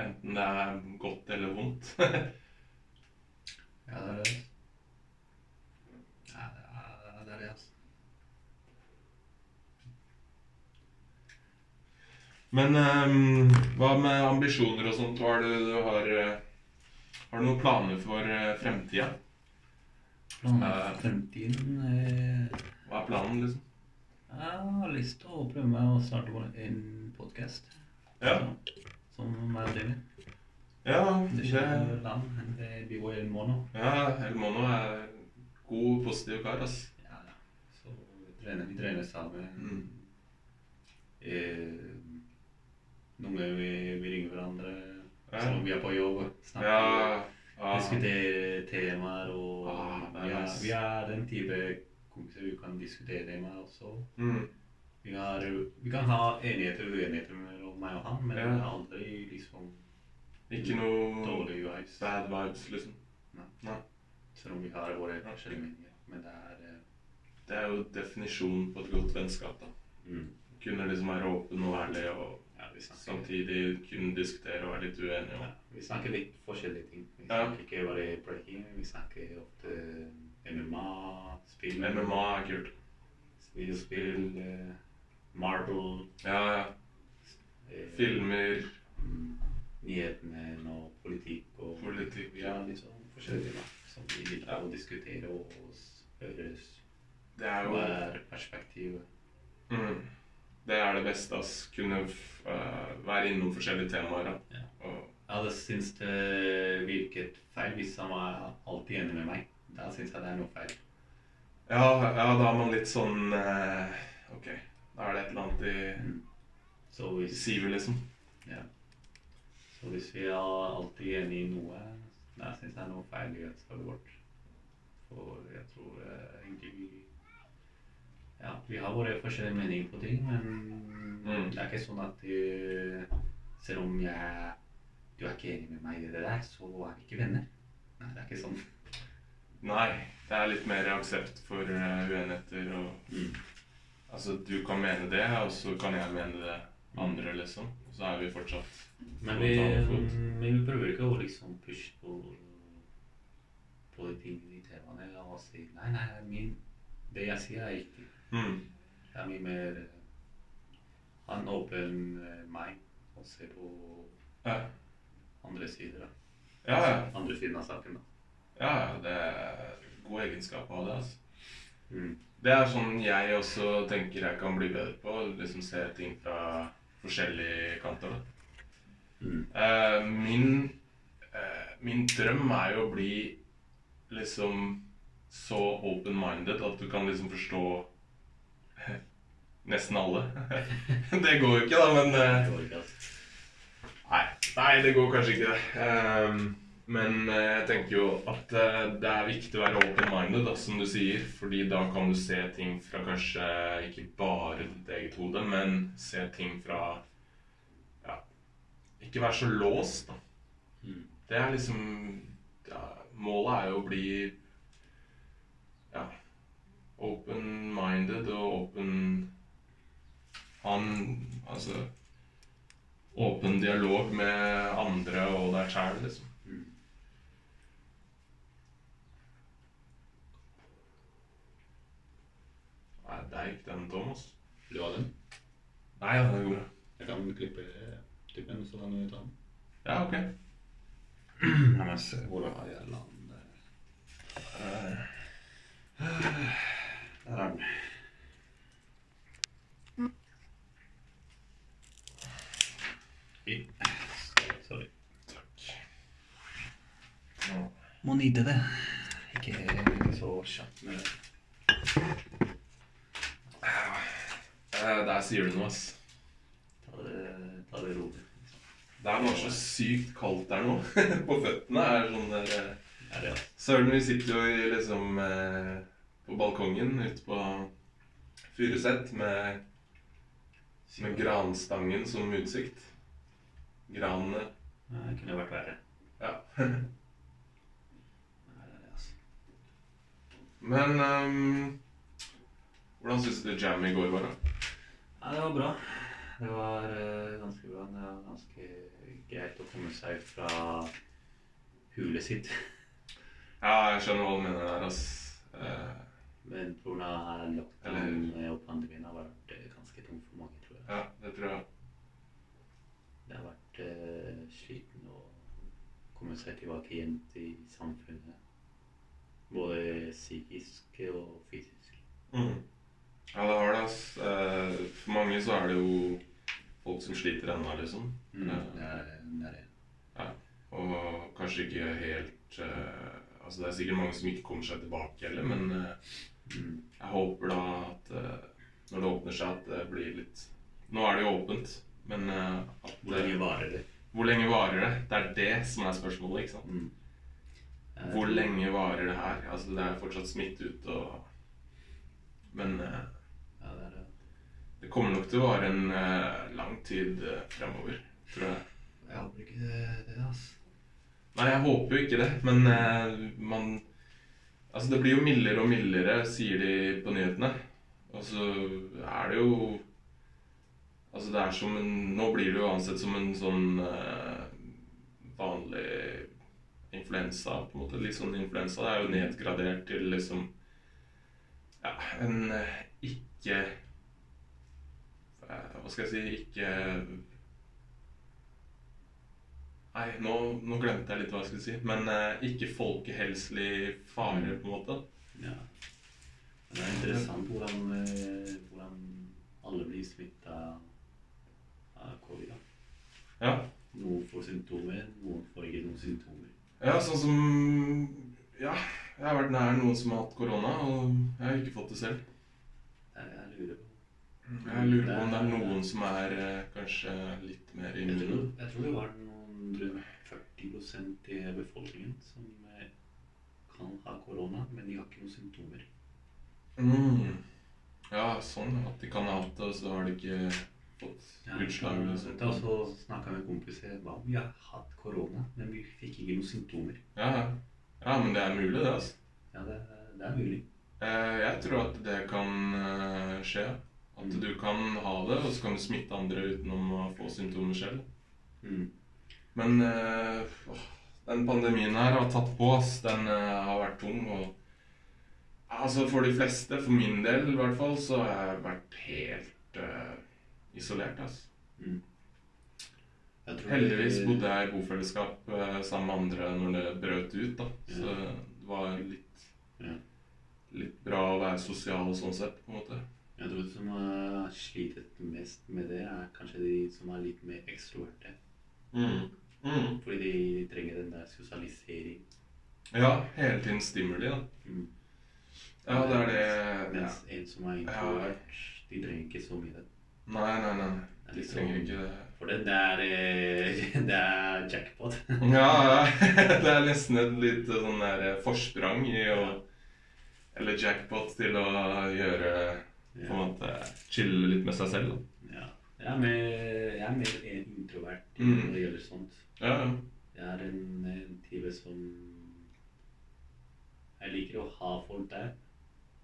Enten det er godt eller vondt. [LAUGHS] Ja, det er det. Ja, det er det, er altså. Men um, hva med ambisjoner og sånt? Hva er det du har eh, Har du noen planer for uh, fremtida? Planen Eh. for fremtiden er... Hva er planen, liksom? Jeg har lyst til å prøve meg å starte en podkast. Ja. Som meg og David. Ja, Det det, skjer land. Det blir jo El Mono. ja El Mono er god, positiv kar, ass. Ja, ja. Så vi trener, vi trener sammen. Mm. Eh, noen ganger vi, vi ringer hverandre Om vi er på jobb. Snakker. Diskuterer temaer og Ah, vi, er, vi er den type kompiser vi kan diskutere temaer også. Mm. Vi, har, vi kan ha enigheter og uenigheter mellom meg og han, men Ja. aldri liksom Ikke noe dårlig vibes. bad vibes, liksom. Nei, Selv om vi har våre forskjellige meninger. Men det er eh, Det er jo definisjonen på et godt vennskap, da. mm, Kunne liksom være åpen og ærlig og ja, samtidig kunne diskutere og være litt uenige. om. ja, vi snakker litt forskjellige ting. Vi snakker ikke bare breaking, vi snakker ofte MMA, spill, MMA er kult. videospill, eh, marble, Ja, ja. eh, Filmer, mm, nyhetene og politikk og politikk. Ja, liksom forskjellige temaer som vi liker å diskutere og høres Det er jo Hva er perspektivet? mm, Det er det beste, ass. Kunne uh, være innom forskjellige temaer. ja. Ja. Og, Jeg hadde syntes det virket feil hvis han var alltid enig med meg. Da syns jeg det er noe feil. ja, ja, da er man litt sånn uh, Ok, da er det et eller annet i, Mm. Så hvis, liksom. så hvis vi er alltid enige i noe, da syns jeg det er noe feil i vennskapet vårt. For jeg tror uh, egentlig vi Ja, vi har våre forskjellige meninger på ting, men Mm. det er ikke sånn at du selv om jeg du er ikke enig med meg i det der, så er vi ikke venner. Nei, det er ikke sånn. Nei, det er litt mer aksept for øh, uenigheter og Mm. Altså, du kan mene det, og så kan jeg mene det andre, liksom. Så er vi fortsatt Men vi, men vi prøver ikke å liksom pushe på, på de tingene i temaene og si nei, nei, min, det jeg sier er riktig. Mm. Det er mye mer eh, ha en åpen meg mind og se på Ja. andre sider. Ja, ja. Andre siden av saken. da. Ja, det er god egenskap å ha det, altså. Mm. Det er sånn jeg også tenker jeg kan bli bedre på. Liksom se ting fra forskjellige kanter. Mm. Eh, min, eh, min drøm er jo å bli liksom så open-minded at du kan liksom forstå nesten alle. [LAUGHS] det går jo ikke, da, men altså. Nei, nei, det går kanskje ikke det. Um, men eh, jeg tenker jo at eh, det er viktig å være open-minded, som du sier. Fordi da kan du se ting fra kanskje ikke bare ditt eget hode, men se ting fra Ja, ikke være så låst, da. Mm. Det er liksom ja, Målet er jo å bli ja, open-minded og open Han Altså åpen dialog med andre og deg sjæl, liksom. Nei, det er ikke den, Thomas. Vil du ha den? Nei, ja, den gjorde bra. Jeg kan klippe typen, så kan du ta den. Ja, ok. La meg se hvor har jeg landet. Eh, Der er den. I. Sorry. takk. Må nyte det. Ikke så kjapt med det. Eh, Der sier du noe, ass. Ta det, ta det rolig. Det er bare så sykt kaldt der nå. [LAUGHS] På føttene er sånn der eh, ja. Søren, vi sitter jo i, liksom eh, på balkongen ute på Furuset med, med granstangen som utsikt. Granene Det kunne vært verre. Ja. [LAUGHS] Altså. Men ehm, hvordan syns du jam i går var, da? Ja, det var bra. Det var uh, ganske bra. Det var ganske greit å komme seg fra hulet sitt. [LAUGHS] Ja, jeg skjønner hva du mener der, ass. Uh, Men pga. lockdown og pandemien har vært eh, ganske tung for mange, tror jeg. ja, det tror jeg. Vært eh, sliten å komme seg tilbake igjen til samfunnet. Både psykisk og fysisk. Mm. Ja, det har det, ass. Eh, for mange så er det jo folk som sliter ennå, liksom. Mm, Det er det. Er det. Og kanskje ikke helt eh, Altså, det er sikkert mange som ikke kommer seg tilbake heller, men eh, Mm. jeg håper da at eh, når det åpner seg, at det blir litt Nå er det jo åpent, men uh, Hvor lenge varer det? Hvor lenge varer det? Det er det som er spørsmålet, ikke sant? Mm. Hvor lenge varer det her? Altså, det er fortsatt smitte ute og Men uh, Ja, det det. det kommer nok til å vare en uh, lang tid fremover, tror jeg. Jeg håper ikke det, altså. Nei, jeg håper jo ikke det, men man Altså, det blir jo mildere og mildere, sier de på nyhetene. Og så er det jo Altså, det er som en Nå blir det jo ansett som en sånn eh, vanlig influensa, på en måte. Litt sånn influensa. Det er jo nedgradert til liksom Ja, en eh, ikke eh, Hva skal jeg si Ikke Nei, nå, nå glemte jeg litt hva jeg skulle si. Men ikke folkehelselig fare, på en måte. Ja. Men det er interessant hvordan, hvordan alle blir smitta av covid. da. Ja. Noen får symptomer, noen får ikke noen symptomer. ja, sånn som Ja, jeg har vært nær noen som har hatt korona, og jeg har ikke fått det selv. Det er det jeg lurer på. Jeg lurer på om det er noen som er eh, kanskje litt mer Jeg immune. jeg tror det var noen rundt 40% i befolkningen som eh, kan ha korona, men de har ikke noen symptomer. Mm. Ja, sånn. At de kan ha hatt det, og så har de ikke fått Ja, utslag. så- snakka med kompiser om vi har hatt korona, men vi fikk ikke noen symptomer. Ja, ja. men det er mulig, det. altså. Ja, det, det er mulig. Eh, Jeg tror at det kan eh, skje. At du kan ha det, og så kan du smitte andre utenom å få symptomer selv. Mm. Men øh, den pandemien her har tatt på oss. Den har vært tung. Og altså for de fleste, for min del i hvert fall, så har jeg vært helt eh, isolert. altså. Mm. Heldigvis bodde jeg i bofellesskap eh, sammen med andre når det brøt ut. da. Så det var litt Ja. litt bra å være sosial sånn sett, på en måte. Jeg tror de som har slitet mest med det, er kanskje de som er litt mer ekstroverte. Mm. Mm. Fordi de trenger den der sosialisering. Ja, hele tiden stimuli, da. Mm. Ja, det er det ja. Mens en som er introvert, de trenger ikke så mye det. Nei, nei, nei. De trenger ikke det. For det, det, er, eh, [LAUGHS] det er jackpot. [LAUGHS] Ja, [LAUGHS] det er nesten et lite sånn der forsprang i å Eller jackpot til å gjøre På en måte chille litt med seg selv. Ja. Jeg, er mer, jeg er mer introvert Mm. når det gjelder sånt. Ja, ja. Jeg er en, en type som Jeg liker å ha folk der,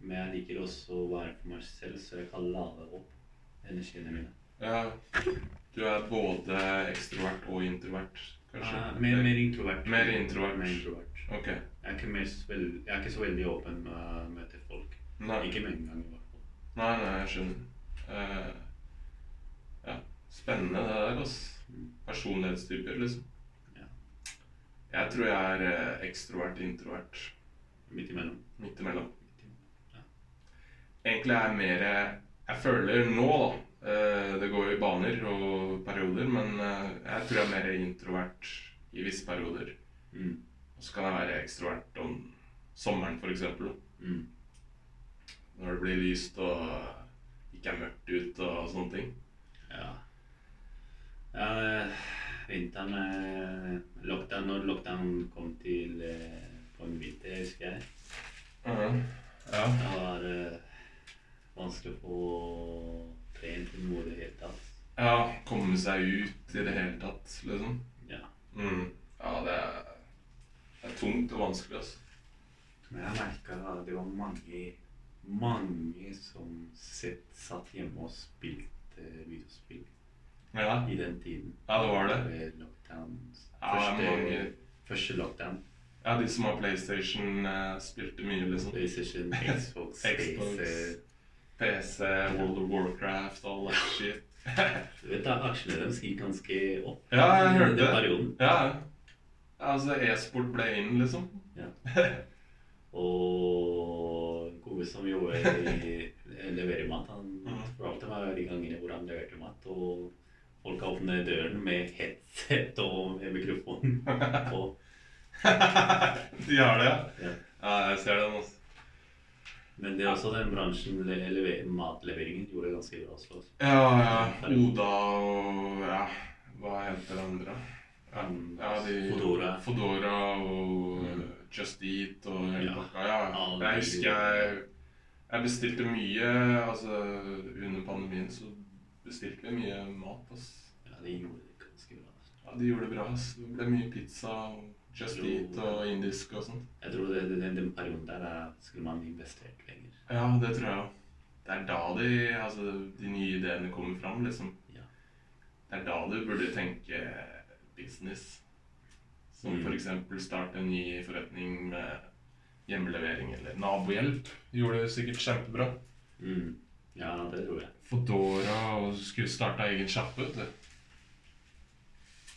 men jeg liker også å være for meg selv, så jeg kan lade opp energiene mine. ja. Du er både ekstrovert og introvert, kanskje? Ah, mer, mer introvert. Mer introvert. Mer introvert. Ok. Jeg er ikke, mest vel, jeg er ikke så veldig åpen med til folk. Nei, Ikke med en gang, i hvert fall. nei, nei jeg skjønner. Uh, ja. Spennende det der, altså. Personlighetstyper, liksom. Ja. Jeg tror jeg er eh, ekstrovert, introvert. Midt imellom. Midt imellom. Midt imellom. Egentlig er jeg mer Jeg føler nå, da eh, Det går i baner og perioder, men eh, jeg tror jeg er mer introvert i visse perioder. Mm. Og så kan jeg være ekstrovert om sommeren, f.eks. Mm. Når det blir lyst og ikke er mørkt ute og sånne ting. Ja. ja vinteren eh, lockdown, Når lockdown kom til på en vinter, husker jeg, Mhm. Ja. det var vanskelig å få trent til noe i det hele tatt. ja. Komme seg ut i det hele tatt, liksom. Ja. Mm. Ja, det er, det er tungt og vanskelig, altså. Men jeg merka at det var mange, mange som sett, satt hjemme og spilte videospill Ja, i den tiden. ja det var det. Ved Lockdown. Ja, det er mange første lockdown. Ja, de som har PlayStation, eh, spilte mye, liksom. PlayStation, Xbox, [LAUGHS] Xbox. PC. PC, World of Warcraft, all that shit. [LAUGHS] Du vet da, Aksjene deres gikk ganske opp Ja, jeg i hørte den det. perioden. Ja. Altså, e-sport ble inn, liksom. Ja. Og gode som jobber i [LAUGHS] leverer mat, han Mhm. fortalte meg de gangene hvor han leverte mat. Og folk åpner døren med headset og med mikrofon [LAUGHS] på. de har det, ja. Ja. Jeg ser den, altså. Men det er også den bransjen, le- matleveringen, gjorde det ganske bra også. Ja, ja. Oda og ja, hva heter andre? Ja, Mm, ja de Fodora. Fodora og Mm. Just Eat og hele Ja. pakka. Ja. Jeg husker jeg, jeg bestilte mye altså Under pandemien så bestilte vi mye mat. ass. Ja, de gjorde det ganske bra. Ja, De gjorde det bra. ass. Det ble mye pizza og Just Eat og indisk og sånt. Jeg tror det, det, den, den perioden der er- skulle man investert lenger. Ja, det tror jeg òg. Det er da de, altså, de nye ideene kommer fram, liksom. Ja. Det er da du burde tenke business. Som Mm. eksempel starte en ny forretning med hjemmelevering eller nabohjelp. Gjorde det sikkert kjempebra. Mm. Ja, det tror jeg. Fodora og skulle starte egen sjappe, vet du.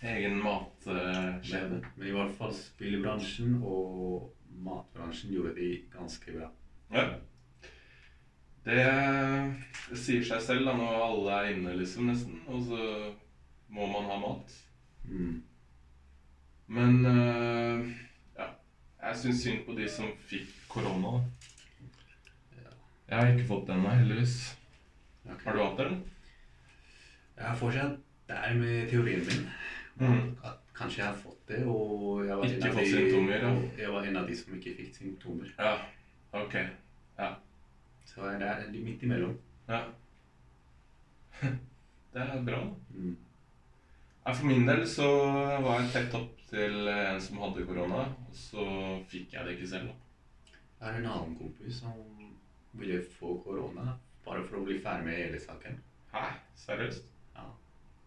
Egen matkjede. Men, men i hvert fall spillbransjen og matbransjen gjorde de ganske bra. Ja. Det, det sier seg selv da, når alle er inne, liksom, nesten. Og så må man ha mat. Mm. Men uh, ja, jeg syns synd på de som fikk korona. Ja. Jeg har ikke fått den, heldigvis. Okay. Har du hatt den? Jeg har fortsatt der med teorien min. Mhm. At kanskje jeg har fått det, og jeg var, Ikke en av fått de, symptomer, ja. jeg var en av de som ikke fikk symptomer. Ja. Ok. Så jeg er der midt imellom. Ja. [LAUGHS] Det er bra. Mm. Ja, for min del så var jeg tett opp til en som hadde korona, og så fikk jeg det ikke selv. Jeg har en annen kompis som ville få korona bare for å bli ferdig med hele saken. Hæ? Seriøst?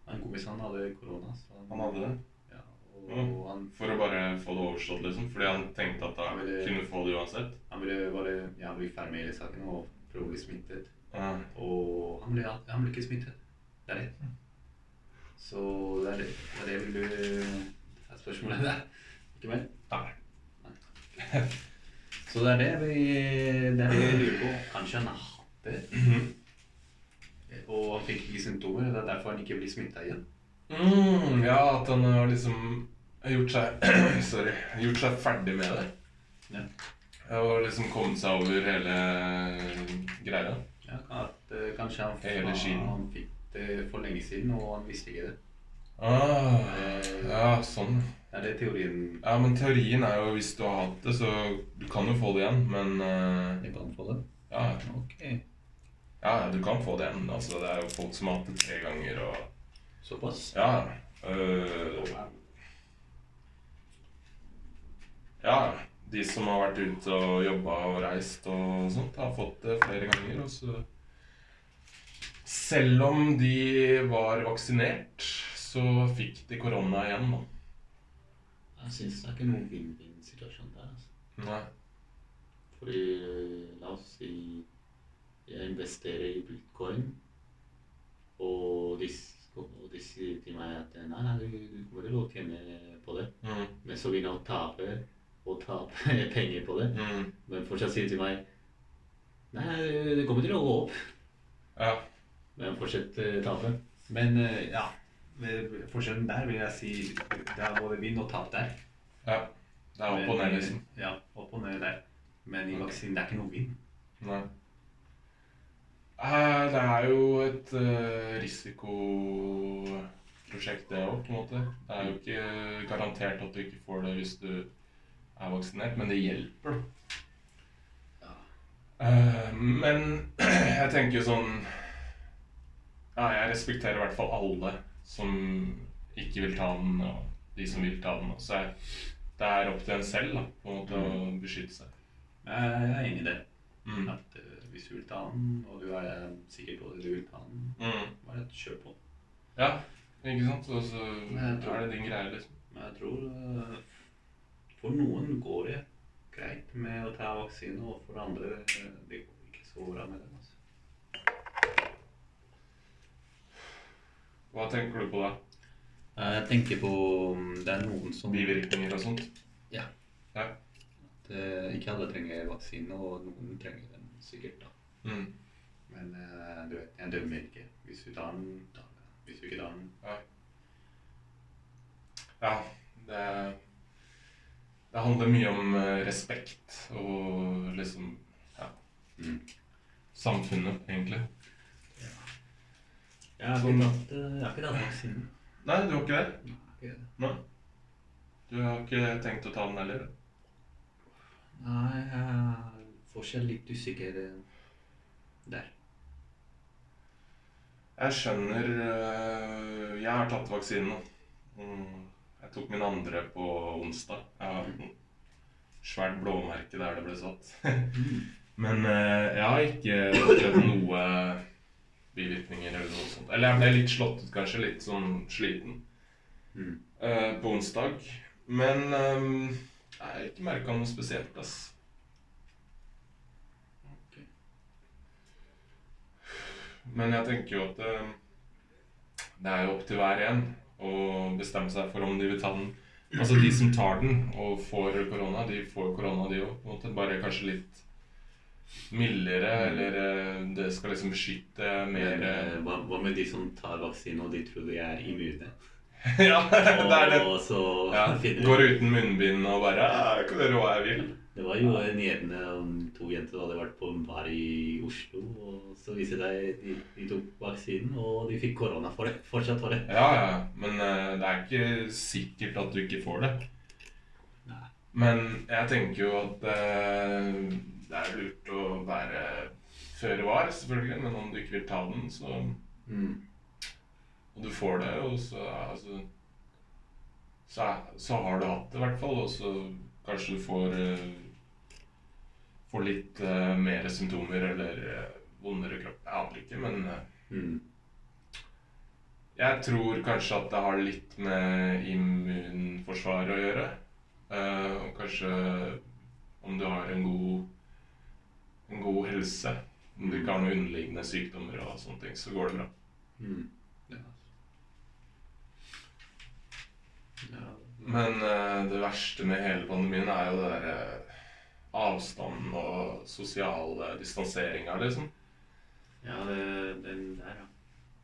Ja. En kompis han hadde korona. Så Han hadde det? Ja, og Mm. han, For å bare få det overstått, liksom? Fordi han tenkte at han han ville, kunne få det uansett? han ville bare ja, bli ferdig med hele saken og prøve å bli smittet. Ja. Og han ble, han ble ikke smittet. Det er det. Så det er det, det, er det vil er spørsmålet der. Ikke mer? Nei. Så det er det vi, det er det vi lurer på. Kanskje han har hatt det, og han fikk ikke symptomer. Det er derfor han ikke blir smitta igjen. Mm, ja, at han har liksom gjort seg [CLEARS THROAT] Sorry. Gjort seg ferdig med det. Ja. Og liksom kommet seg over hele greia. Ja, at uh, Kanskje han, Hele skien. han fikk det for lenge siden, og han visste ikke det. Ah, ja, sånn. Ja, Det er teorien Ja, men teorien er jo hvis du har hatt det, så du kan jo få det igjen, men uh, Du kan få det. ja, Ok. Ja, du kan få det igjen. Altså, det er jo folk som har hatt det tre ganger og Såpass? Ja. øh, ja. De som har vært ute og jobba og reist og sånt, har fått det flere ganger. Og så Selv om de var vaksinert, så fikk de korona igjen, da. Jeg syns det er ikke noen vinn-vinn-situasjon der. altså. Nei. Fordi la oss si jeg investerer i bitcoin, og [LAUGHS] de, og de sier til meg at nei, nei, du, du kommer til å tjene på det. Mm, Men så begynner jeg å tape og tape penger på det. mm, Men fortsatt sier til meg nei, det kommer til å gå opp. ja. Men fortsatt eh, tape. Men eh, ja, forskjellen der vil jeg si det er både vinn og tap der. ja. Det er opp og ned, liksom. Ja, opp og ned der. Men i okay. vaksinen det er ikke noe vinn. Nei. Eh, Det er jo et eh, risikoprosjekt, det òg, på en måte. Det er jo ikke garantert at du ikke får det hvis du er vaksinert, men det hjelper, da. Ja. Men [CLEARS THROAT] jeg tenker jo sånn Ja, jeg respekterer i hvert fall alle som ikke vil ta den, og de som vil ta den. Så jeg, det er opp til en selv da, på en måte å beskytte seg. Jeg er enig i det. Mm. At eh, hvis du vil ta den, og du er sikker på at du vil ta den, Mm. bare kjør på. Ja, ikke sant? Og så tror- er det din greie, liksom. Men jeg tror eh, for noen går det greit med å ta vaksine, og for andre eh, det går ikke så bra med det. Altså. Hva tenker du på da? Eh, Jeg tenker på det er noen som Bivirkninger og sånt? at eh, ikke alle trenger vaksine, og noen trenger sikkert. da. Mm. Men uh, du vet, jeg dømmer ikke. Hvis du tar den, tar den. Hvis du ikke tar den Ja, det Det handler mye om eh, respekt og liksom Ja. Mm. Samfunnet, egentlig. Ja. Jeg har ikke tatt, den jeg har ikke tatt vaksine. Nei, du har ikke det? Nei, har. Du har ikke tenkt å ta den heller? Nei, jeg er fortsatt litt usikker eh, der. Jeg skjønner øh, Jeg har tatt vaksinen. nå. Mm, Jeg tok min andre på onsdag. Jeg har et svært blåmerke der det ble satt. [LAUGHS] Men øh, jeg har ikke opplevd noe bivirkninger eller noe sånt. Eller jeg ble litt slått ut, kanskje. Litt sånn sliten Mm. på onsdag. Men jeg har ikke merka noe spesielt, ass. Men jeg tenker jo at øh, det er jo opp til hver en å bestemme seg for om de vil ta den. Altså de som tar den og får korona, de får korona de òg. Bare kanskje litt mildere, eller øh, det skal liksom beskytte mer Men, eh, hva, hva med de som tar vaksine og de tror de er immune? [LAUGHS] Ja, det er det. Og så Ja, [LAUGHS] går uten munnbind og bare «Ja, Jeg kan gjøre hva jeg vil. Det var jo en nyhetene om to jenter som hadde vært på en bar i Oslo. Og så viser det seg de, de tok vaksinen, og de fikk korona for det. Fortsatt for det. Ja, ja, men uh, det er ikke sikkert at du ikke får det. Nei. Men jeg tenker jo at uh, det er lurt å være føre var, selvfølgelig. Men om du ikke vil ta den, så Mm. Og du får det, og så altså, så, så har du hatt det, i hvert fall. Og så kanskje du får eh, Får litt uh, mer symptomer eller eh, vondere kropp. Jeg aner ikke, men eh, Mm. Jeg tror kanskje at det har litt med immunforsvaret å gjøre. Uh, og kanskje om du har en god, en god helse, om du ikke har noen underliggende sykdommer og sånne ting, så går det bra. Mm. Ja. Ja. Men uh, det verste med hele pandemien er jo det derre avstanden og sosiale distanseringa, liksom. Ja, det, den der, ja.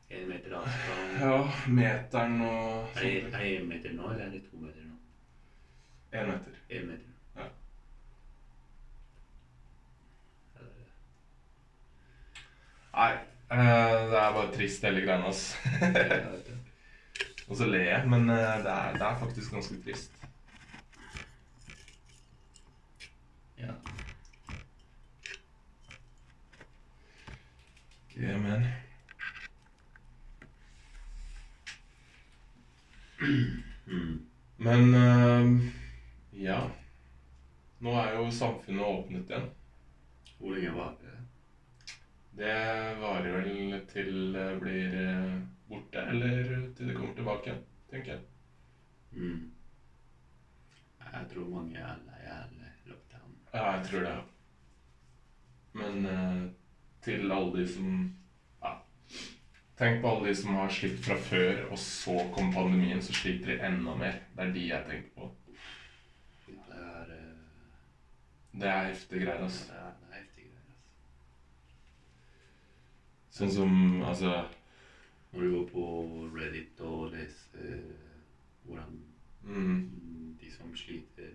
En meter avstand. Ja, meteren og Er det, en meter nå, eller er det to meter nå? Én meter. En meter. Ja. Nei, eh, det er bare trist hele greia, ass. [LAUGHS] Og så ler jeg, men eh, det er, det er faktisk ganske trist. Ja. Okay. Mm. Men eh, ja. Nå er jo samfunnet åpnet igjen. Hvor lenge var det? Det varer vel til det blir eh, borte, eller til det kommer tilbake igjen, tenker jeg. Mm. Jeg tror mange er lei. Ja, jeg tror det. Men eh, til alle de som ja. Tenk på alle de som har slitt fra før, og så kom pandemien, så sliter de enda mer. Det er de jeg tenker på. Det er, eh, Det er heftige greier, det altså. er, det er heftige greier. Altså. Sånn som altså Når du går på Reddit og leser eh, hvordan mm, de som sliter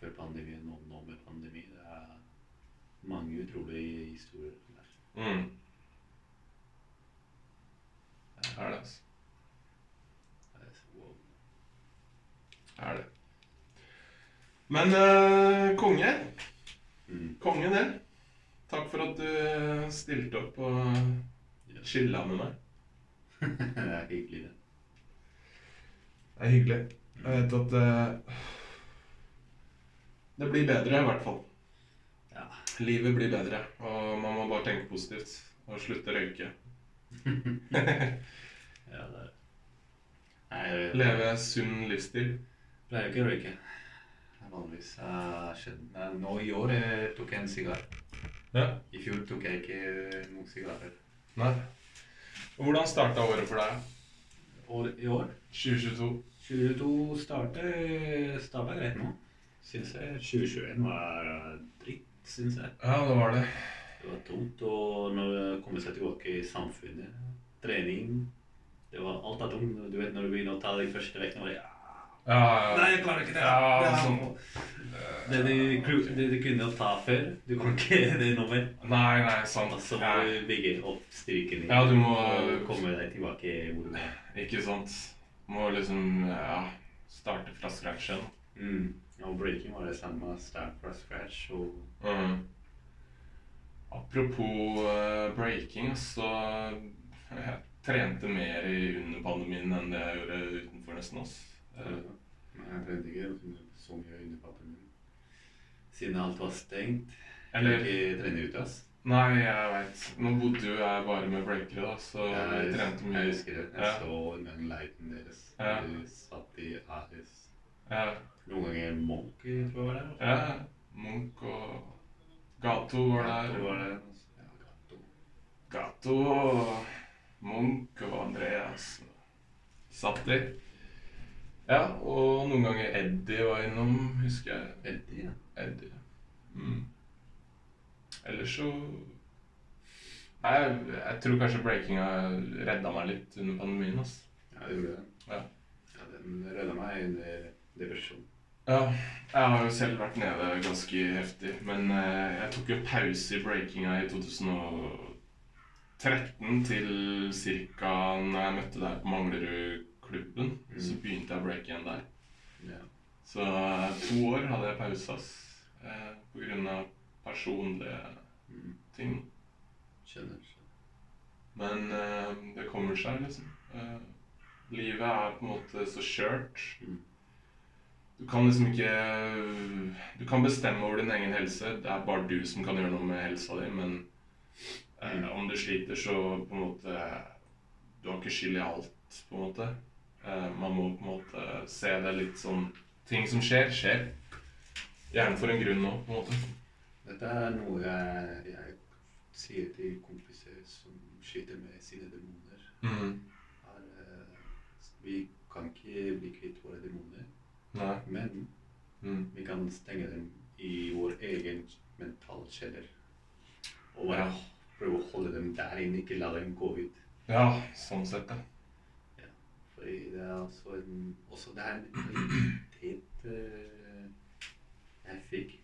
før pandemien og nå med pandemi, det er mange utrolige historier der. mm, Det er det, altså. Det er wow. Det er det. Men eh, konge. Mm. Konge, det. Takk for at du eh, stilte opp og chilla med meg. [LAUGHS] det er hyggelig, det. Det er hyggelig. Jeg vet at eh, Det blir bedre, i hvert fall. Ja. Livet blir bedre, og man må bare tenke positivt. Og slutte å røyke. [LAUGHS] Ja, det er Nei, jeg Leve sunn livsstil. pleier ikke å røyke. Vanligvis. Uh, Nå i år jeg tok jeg en sigar. Ja. I fjor tok jeg ikke noen sigarer. Nei. Og hvordan starta året for deg? År, i år 2022? 2022 startet starta greit nå. Syns jeg 2021 var eh, dritt, syns jeg. Ja, det var det. Det var tungt. Jeg kommer seg tilbake i samfunnet, trening det var Alt er tungt. Du vet når du begynner å ta de første var det ja, Ja, Nei, jeg klarer ikke det. Ja, altså... sånn. Det du, det du kunne ta før, du kan ikke [LAUGHS] det nå mer. Nei, nei, sant. Og så må du bygge opp styrken din Ja, du må- og komme deg tilbake hvor du er. ikke sant. Må liksom ja, starte fra scratch igjen. Mm. Og breaking var det samme. Start fra scratch. Og Mm. Apropos uh, breaking, så jeg trente mer i under pandemien enn det jeg gjorde utenfor nesten. ass. Ja, jeg trente ikke så mye under pandemien. Siden alt var stengt. Eller Ikke trene ute, ass. Nei, jeg veit. Nå bodde jo jeg bare med breakere, da, så jeg, Jeg, trente mye. jeg husker det. Jeg Ja. så den leiten deres. Ja. De satt i Aris. Ja, Noen ganger Munch, tror jeg var der. ja. Munch og Gato var der. Gato var der. altså. Ja, Gato. Gato og Munch og Andreas satt de. Ja, og noen ganger Eddie var innom, husker jeg. Eddie, ja. Eddie. Mm. Ellers så Nei, jeg, jeg tror kanskje breakinga redda meg litt under pandemien. ass. Ja, det gjorde det. Ja. Ja, den redda meg under depresjon. Ja, jeg har jo selv vært nede ganske heftig. Men eh, jeg tok jo pause i breakinga i 2013 til ca. når jeg møtte deg på Manglerudklubben. Mm. Så begynte jeg å breake igjen der. Yeah. Så eh, to år hadde jeg pause ass. Eh, på grunn av personlige Mm. ting. Skjønner. skjønner. Men eh, det kommer seg, liksom. Eh, livet er på en måte så skjørt. Mm. Du kan liksom ikke Du kan bestemme over din egen helse. Det er bare du som kan gjøre noe med helsa di. Men eh, Mm. om du sliter, så på en måte Du har ikke skyld i alt, på en måte. Eh, man må på en måte se det litt sånn Ting som skjer, skjer. Gjerne for en grunn nå, på en måte. Dette er noe jeg, jeg sier til kompiser som sliter med sine demoner. Mm. Er, eh, vi kan ikke bli kvitt våre demoner, Nei. men Mm. vi kan stenge dem i vår egen mentalkjeller. Og bare Ja. prøve å holde dem der inne, ikke la dem gå ut. Ja, sånn sett, ja. Fordi det er altså en Også det er en identitet uh, jeg fikk.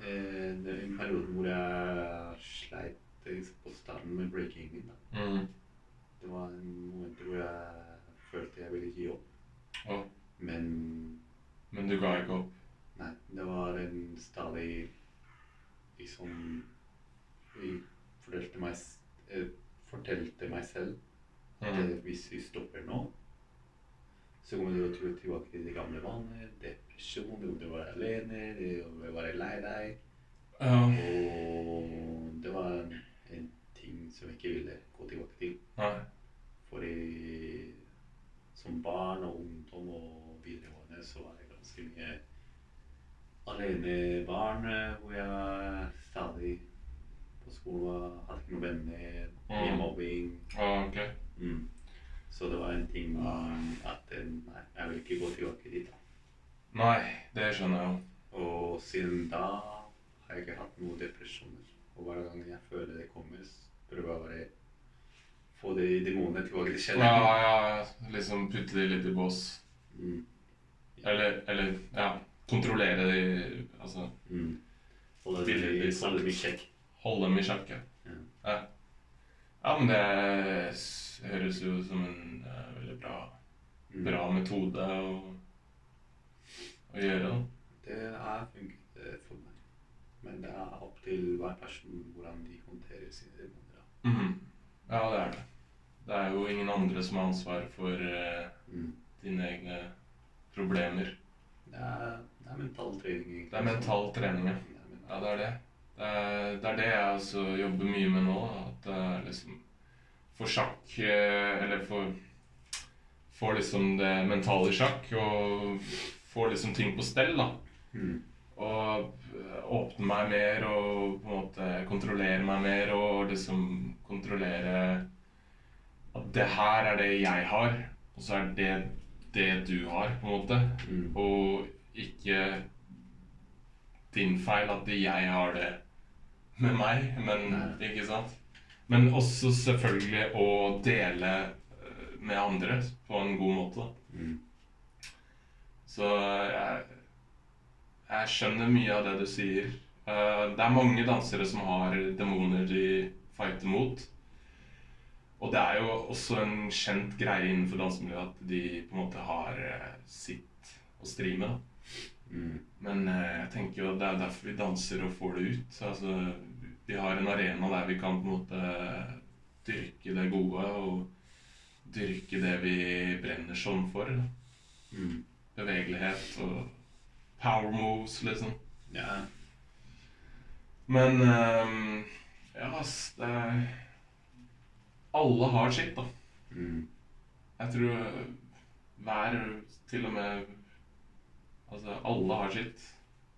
Uh, det er en periode hvor jeg sleit eh, på starten med breakingen. Da. Mm. Det var en moment hvor jeg følte jeg ville gi opp. Ja. Men men du ga ikke opp? nei, det var en stadig liksom Vi fortalte meg, eh, fortalte meg selv at Mm. eh, hvis vi stopper nå, så kommer du til- å tilbake til de gamle vaner. Depresjon, du kommer til å være alene, du kommer til å være lei deg. Um. Og det var en, ting som jeg ikke ville gå tilbake til. Nei. Fordi som barn og ungdom og videregående så var det ganske mye alenebarn barn, hvor jeg stadig på skolen hadde ikke noen venner, mye Mm. mobbing. Ah, ok. Mm. Så det var en ting at eh, nei, jeg vil ikke gå tilbake dit. da. Nei, det skjønner jeg. Og siden da har jeg ikke hatt noen depresjoner. Og hver gang jeg føler det kommer, prøver jeg bare få de demonene tilbake til Ja, kjelleren. ja, liksom putte de litt i bås. Mm. Eller, eller ja, kontrollere de Altså Mm. Holde dem i- liksom. holde dem i sjakk, ja. Ja. ja. Ja, men det høres jo som en uh, veldig bra, Mm. bra metode å, å gjøre. da. Det er funket eh, for meg. Men det er opp til hver person hvordan de håndterer sine demoner. Mm -hmm. Ja, det er det. Det er jo ingen andre som har ansvar for uh, Mm. dine egne problemer. Det er, det er mental trening. egentlig. Det er mental trening, ja. Ja, det er det. Det er, det er det jeg også jobber mye med nå. At det er liksom får sjakk eh, Eller får Få liksom det mentale i sjakk og får liksom ting på stell, da. Mm. Og åpne meg mer og på en måte kontrollere meg mer og liksom kontrollere at det her er det jeg har, og så er det det du har, på en måte. Mm. Og ikke din feil at jeg har det med meg, men Nei. ikke sant? Men også selvfølgelig å dele eh, med andre på en god måte. Mm. Så jeg, jeg skjønner mye av det du sier. Eh, Det er mange dansere som har demoner de fighter mot. Og det er jo også en kjent greie innenfor dansemiljøet at de på en måte har eh, sitt å stri med. Mm. Men eh, jeg tenker jo at det er derfor vi danser og får det ut. Altså, vi har en arena der vi kan på en måte dyrke det gode og dyrke det vi brenner sånn for. Mm. Bevegelighet og power moves, liksom. Ja. Men um, ja, ass, det er Alle har sitt, da. Mm. Jeg tror hver Til og med Altså, alle har sitt.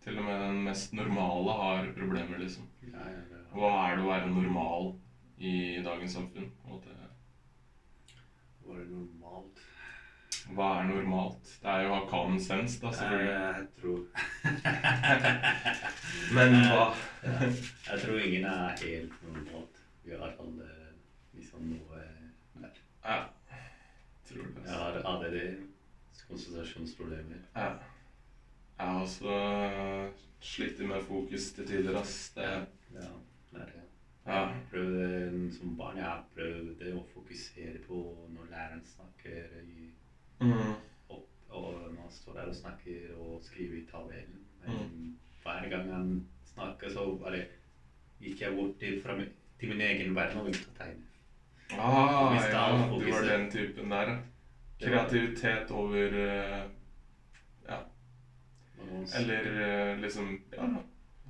Til og med den mest normale har problemer, liksom. Ja, ja, er- Hva er det å være normal i dagens samfunn? Var det normalt? Hva er normalt? Det er jo å ha common sense, da, selvfølgelig. Jeg tror [LAUGHS] Men hva? Ja, jeg tror ingen er helt normalt. Vi har alle liksom noe der. Ja. Tror det. Jeg har ADD, konsentrasjonsproblemer. Ja. Jeg har også slitt med fokus til tider, ass. Det, Ja, det er det. ja. Prøv som barn jeg har prøvd å fokusere på når læreren snakker i, Mm. opp, og når han står der og snakker og skriver i tabellen. Men hver gang han snakker, så bare gikk jeg bort til, fra, til min egen verden og begynte å tegne. Ah, ja, du var den typen der, ja. Kreativitet over eh, Ja. Eller eh, liksom Ja,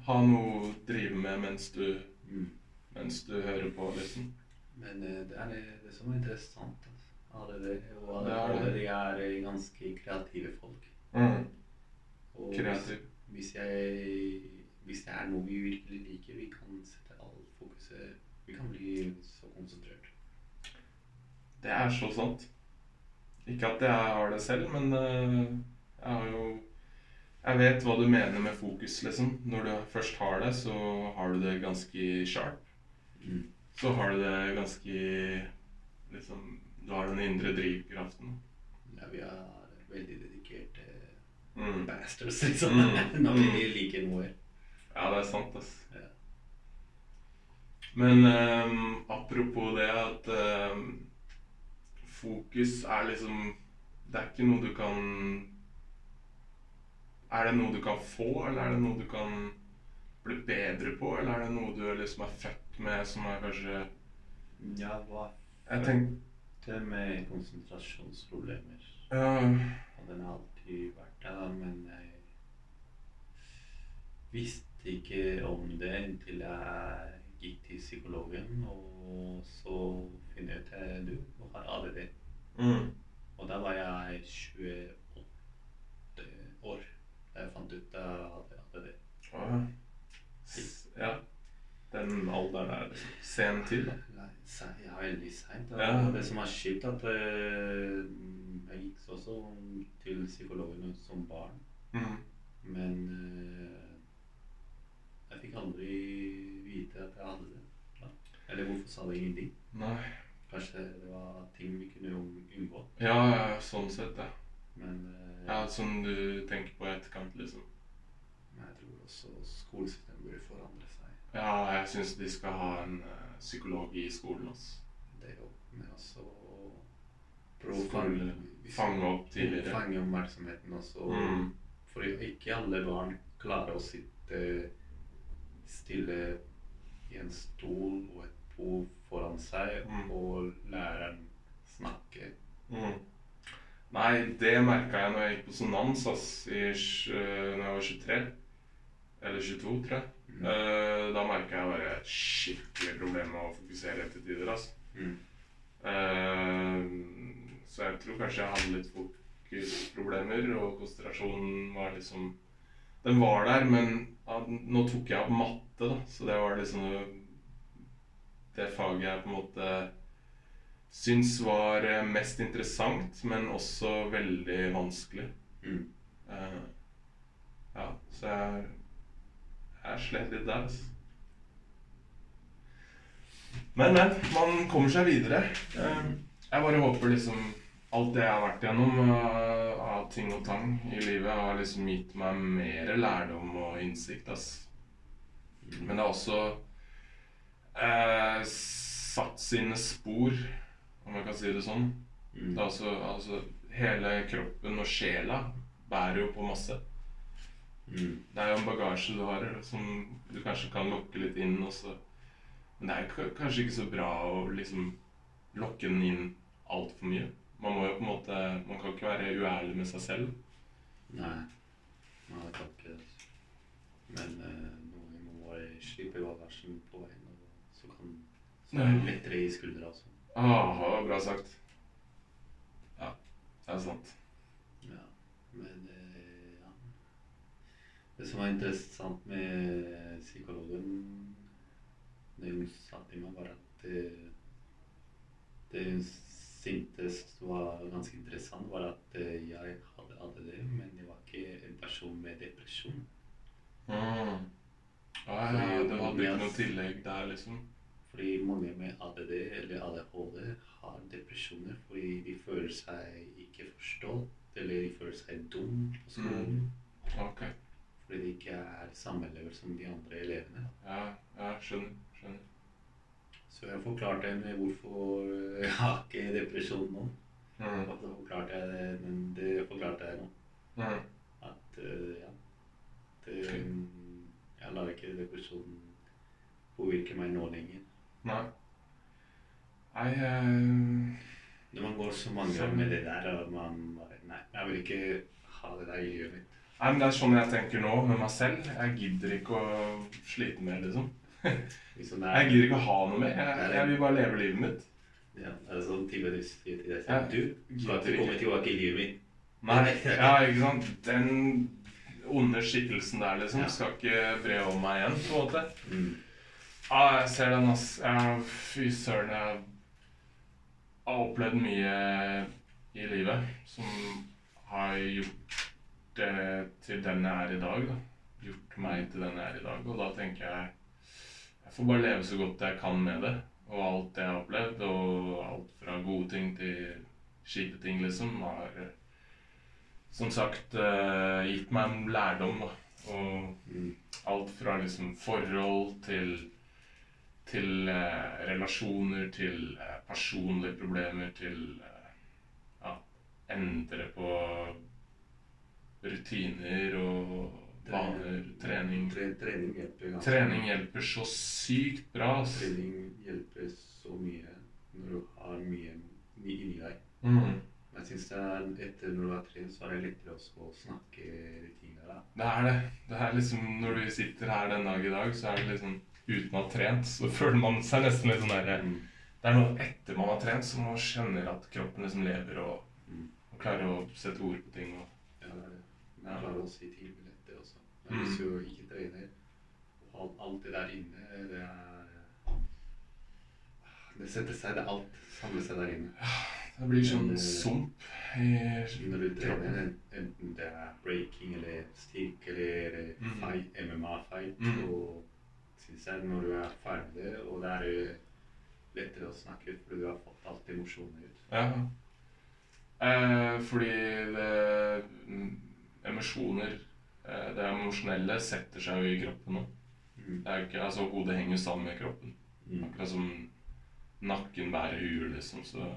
ha noe å drive med mens du, Mm. mens du hører på, liksom. Men eh, det er det, som er interessant. Altså. Og Det er det. De er ganske kreative folk. Mm. Og Kreativ. Hvis, hvis, jeg, hvis det er noe vi virkelig liker, vi kan sette alt fokuset Vi kan bli så konsentrert. Det er så sant. Ikke at jeg har det selv, men eh, jeg har jo Jeg vet hva du mener med fokus, liksom. Når du først har det, så har du det ganske sharp. Mm. Så har du det ganske Liksom Du har den indre drivkraften. Ja, vi er veldig dedikerte Mm. bastards, liksom. Mm. [LAUGHS] Når vi liker noe. Ja, det er sant, ass. Ja. Men um, apropos det at ehm, fokus er liksom Det er ikke noe du kan Er det noe du kan få, eller er det noe du kan bli bedre på? Eller er det noe du liksom er født med, som er kanskje Ja, hva Jeg tenkte med konsentrasjonsproblemer. ja, Og den har alltid vært der, men jeg visste ikke om det inntil jeg gikk til psykologen, og så finner jeg ut at du, du har ADD. mm, Og da var jeg 28 år da jeg fant ut at jeg hadde ADD. ja. Ja. Den alderen er liksom sen tid, da. Ja, veldig seint. Ja. Det som er kjipt, at eh, jeg gikk også til psykologen som barn. Mm. Men eh, jeg fikk aldri vite at jeg hadde det. Da. Eller hvorfor sa det ingenting? Nei. Kanskje det var ting vi kunne un- unngå. Ja, ja, sånn sett, ja. Men eh, Ja, Som du tenker på i etterkant, liksom. men jeg tror også skolesystemet burde forandre seg. Ja, jeg syns de skal ha en uh, psykolog i skolen. Altså. Det jo, men også prøve å fange, fange opp tidligere. fange oppmerksomheten også. Mm. For ikke alle barn klarer å sitte stille i en stol og et bord foran seg, Mm. og læreren snakke. Mm. Nei, det merka jeg når jeg gikk på sonans ass, i, øh, når jeg var 23. Eller 22, tror jeg. Mm. Uh, da merka jeg bare et skikkelig problem med å fokusere til tider. Altså. Mm. Uh, så jeg tror kanskje jeg hadde litt fokusproblemer, og konsentrasjonen var liksom Den var der, men ja, nå tok jeg opp matte, da, så det var liksom det faget jeg på en måte syns var eh, mest interessant, men også veldig vanskelig. Mm. Uh, ja, så jeg, jeg slet litt der, altså. Men, men. Man kommer seg videre. Eh, jeg bare håper liksom alt det jeg har vært gjennom uh, av ting og tang i livet, har liksom gitt meg mer lærdom og innsikt, ass. Men det har også uh, satt sine spor, om jeg kan si det sånn. Mm. Det er altså, altså Hele kroppen og sjela bærer jo på masse. Mm. Det er jo en bagasje du har som du kanskje kan lokke litt inn. Også. Men det er kanskje ikke så bra å liksom lokke den inn altfor mye. Man må jo på en måte Man kan ikke være uærlig med seg selv. Nei, Nei det kan ikke det. Men eh, noen må bare slippe bagasjen på veien, og så kan så er det lettere i skuldra også. Ah, bra sagt. Ja, det er sant. Ja, men eh, ja. Det som var interessant med psykologen det hun sa til meg, var at det, det hun syntes var ganske interessant, var at eh, jeg hadde ADD, men jeg var ikke en person med depresjon. Mm. Ah, ja, du hadde ikke noe tillegg der, liksom? Fordi mange med ADD eller ADHD har depresjoner fordi de føler seg ikke forstått, eller de føler seg dum på skolen. Ok. Fordi de ikke er samme elever som de andre elevene. Ja, ja skjønner. skjønner. Så jeg forklarte henne hvorfor jeg har ikke depresjon nå. Mm. Og så forklarte jeg det, men det forklarte jeg nå. Mm. At eh, ja, det, jeg lar ikke depresjonen påvirke meg nå lenger. Nei. Nei uh, Når man går så mange år med det der, og man bare Nei, jeg vil ikke ha det der i livet mitt. Nei, men Det er sånn jeg tenker nå med meg selv. Jeg gidder ikke å slite mer, liksom. [LAUGHS] Liksom er, Jeg er, gidder ikke å ha noe mer. Jeg, jeg vil bare leve livet mitt. ja, det er sånn sier til deg selv. Du skal ikke komme tilbake i livet mitt. Nei, [LAUGHS] ja, ikke sant. Den onde skikkelsen der, liksom, Ja. skal ikke bre om meg igjen, på en måte. Mm. Ja, jeg ser den, ass. Ja, fy søren, jeg har opplevd mye i livet som har gjort det til den jeg er i dag. da. Gjort meg til den jeg er i dag. Og da tenker jeg får bare leve så godt jeg kan med det. Og alt jeg har opplevd, og alt fra gode ting til kjipe ting, liksom, har eh, som sagt eh, gitt meg en lærdom. da. Og Mm. alt fra liksom forhold til til eh, relasjoner, til eh, personlige problemer, til eh, ja, endre på rutiner og vaner, trening. Tre, trening hjelper ganske Trening hjelper så sykt bra. ass. Trening hjelper så mye når du har mye mye inni deg. Mm. Jeg syns det er etter når du har trent, så er det lettere også å snakke rutiner. da. Det er det. Det er liksom, Når du sitter her den dag i dag, så er det liksom Uten å ha trent, så [LAUGHS] føler man seg nesten litt sånn derre Mm. Det er noe etter man har trent, som man kjenner at kroppen liksom lever og, Mm. og klarer å sette ord på ting. Og, Ja, det er det. Men jeg klarer å si ting med lette også. Men Mm. Hvis du ikke trener, og alt det der inne, det er Det setter seg, det er alt samler seg der inne. det blir sånn Men, eh, sump Når du trener, enten det er breaking eller styrke eller Mm. fight, MMA-fight, Mm. og synes jeg når du er ferdig og det er eh, lettere å snakke ut, fordi du har fått alt emosjonene ut. Ja. Eh, fordi det mm, Emosjoner Det emosjonelle setter seg jo i kroppen nå. Mm. Det er jo ikke, altså Hodet henger sammen med kroppen. Mm. Akkurat som nakken bærer huet, liksom, så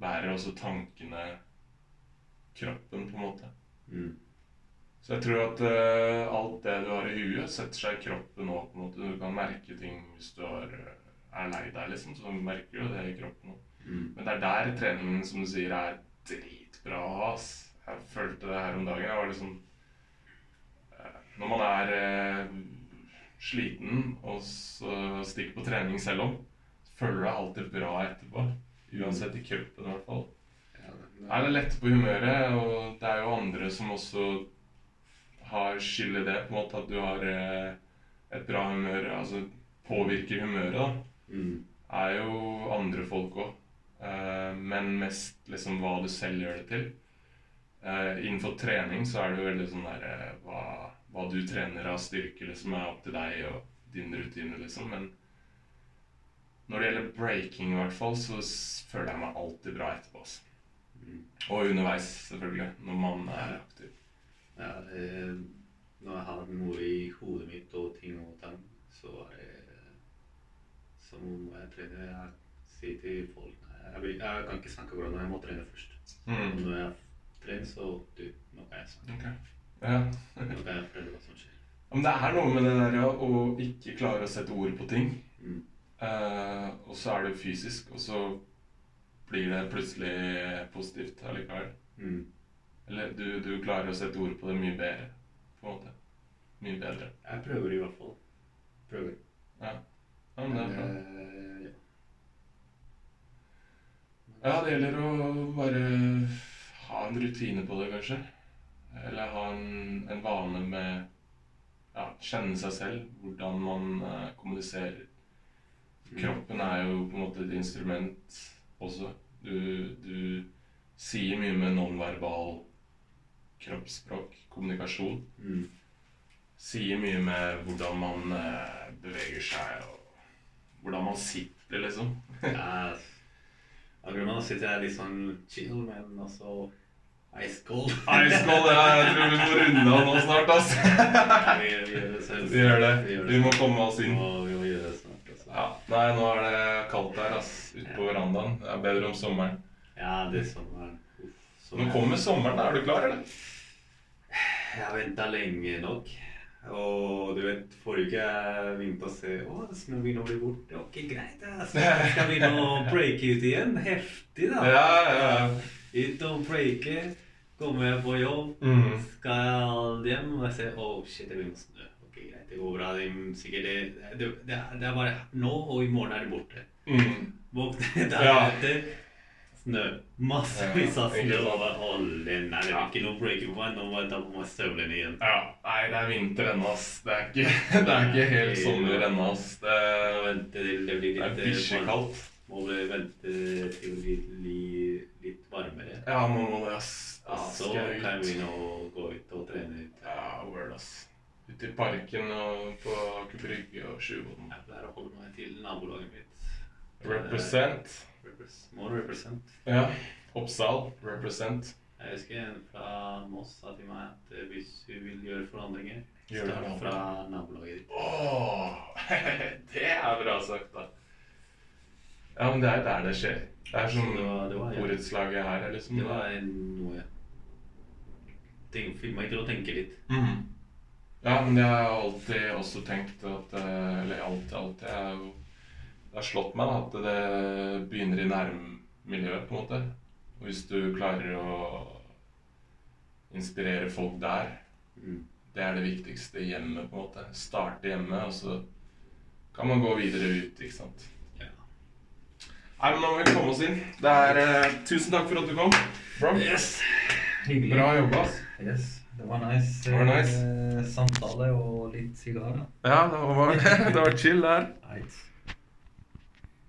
bærer også tankene kroppen, på en måte. Mm. Så jeg tror at uh, alt det du har i huet, setter seg i kroppen òg, på en måte. Du kan merke ting hvis du har, eh, er lei deg, liksom, så merker du det i kroppen òg. Mm. Men det er der treningen, som du sier, er dritbra å ha. Jeg følte det her om dagen. Jeg var liksom eh, Når man er eh, sliten og stikker på trening selv om, føler du deg alltid bra etterpå. Uansett i kroppen, i hvert fall. Er det lette på humøret, og det er jo andre som også har skyld i det, på en måte at du har eh, et bra humør, altså påvirker humøret, da mm. er jo andre folk òg. men mest liksom hva du selv gjør det til. Eh, innenfor trening så er det jo veldig sånn der eh, hva, hva du trener av styrke, liksom er opp til deg og din rutine, liksom. Men når det gjelder breaking, i hvert fall, så føler jeg meg alltid bra etterpå. Altså. Mm. Og underveis, selvfølgelig, når man er aktiv. Ja, eh, når jeg har noe i hodet mitt og ting og tang, så er det Så om jeg trener Jeg sier til folk jeg, vil, jeg kan ikke snakke nå, jeg må trene først. Og Mm. når jeg trener, så du, nå kan jeg snakke. Ok. Ja. Hva som skjer. Men det er noe med det der ja, å ikke klare å sette ord på ting. Mm. Eh, og så er det fysisk, og så blir det plutselig positivt allikevel. Mm. Eller du, du klarer å sette ord på det mye bedre, på en måte. Mye bedre. Jeg prøver i hvert fall. Prøver. Ja, men det er bra. eh, ja. Ja, det gjelder å bare ha en rutine på det, kanskje. Eller ha en, en vane med ja, kjenne seg selv, hvordan man eh, kommuniserer. Kroppen er jo på en måte et instrument også. Du, du sier mye med nonverbal kroppsspråk, kommunikasjon. Mm. Sier mye med hvordan man eh, beveger seg, og hvordan man sitter, liksom. [LAUGHS] Ja, nå sitter jeg litt sånn chill, men også ice cold. Ice Cold, ja, jeg tror vi må runde av nå snart, ass. [LAUGHS] vi, vi gjør det selv. Vi gjør det. gjør Vi må komme oss inn. Nå, vi må gjøre det snart. Altså. Ja, nei, nå er det kaldt her, ass. Ute på verandaen. Det er bedre om sommeren. Ja, det er sommeren. Nå kommer sommeren, da. Er du klar, eller? Jeg har venta lenge nok. Og du vet, forrige uke begynte å se Å, snøen begynner å bli borte. Ok, greit. Jeg skal skal begynne å breake ut igjen. Heftig, da. Ja, ja, ja. Ut og breake. Kommer jeg på jobb, Mm. skal hjem, og jeg ser oh, shit, det begynner å snø. Ok, greit, det går bra. Det er sikkert det, det, det, er- det bare nå, og i morgen er det borte. Mm. Våkne der Ja. Snø. Massevis av snø. Og bare, å, nei, det er ikke noe breaking point. Nå må jeg ta på meg støvlene igjen. Ja, nei, det er vinter ennå, ass. Det er ikke, [LAUGHS] det er ikke helt sommer ennå, ass. Det, vente det blir det er litt bikkjekaldt. Må vente til det blir litt. Ja, man må det, ass. Ja, så kan vi nå gå ut og trene ut. Ja, word, ass. Ute i parken og på Aker Brygge og Sjuvoden. Jeg pleier å holde meg til nabolaget mitt. Represent. Må represent. Ja. Oppsal. Represent. Jeg husker en fra Moss sa til meg at eh, hvis du vil gjøre forandringer, start fra nabolaget ditt. Oh, [LAUGHS] det er bra sagt, da. Ja, men det er der det skjer. Det er sånn Så det var- det var- ja. borettslaget her er liksom Det var noe Tenk, Fikk meg til å tenke litt. Mhm. Ja, men jeg har alltid også tenkt at eh, Eller alltid, alltid jeg har Det har slått meg da, at det begynner i nærmiljøet, på en måte. Og hvis du klarer å inspirere folk der, Mm. det er det viktigste hjemmet, på en måte. Starte hjemme, og så kan man gå videre ut, ikke sant. Nei, men nå må vi komme oss inn. Det er eh, Tusen takk for at du kom. Bro. Yes! Hyggelig. Bra jobba. ass. Yes. Det var nice, Det var nice. eh, samtale og litt sigarer. Ja, det var, [LAUGHS] det var chill der. Right.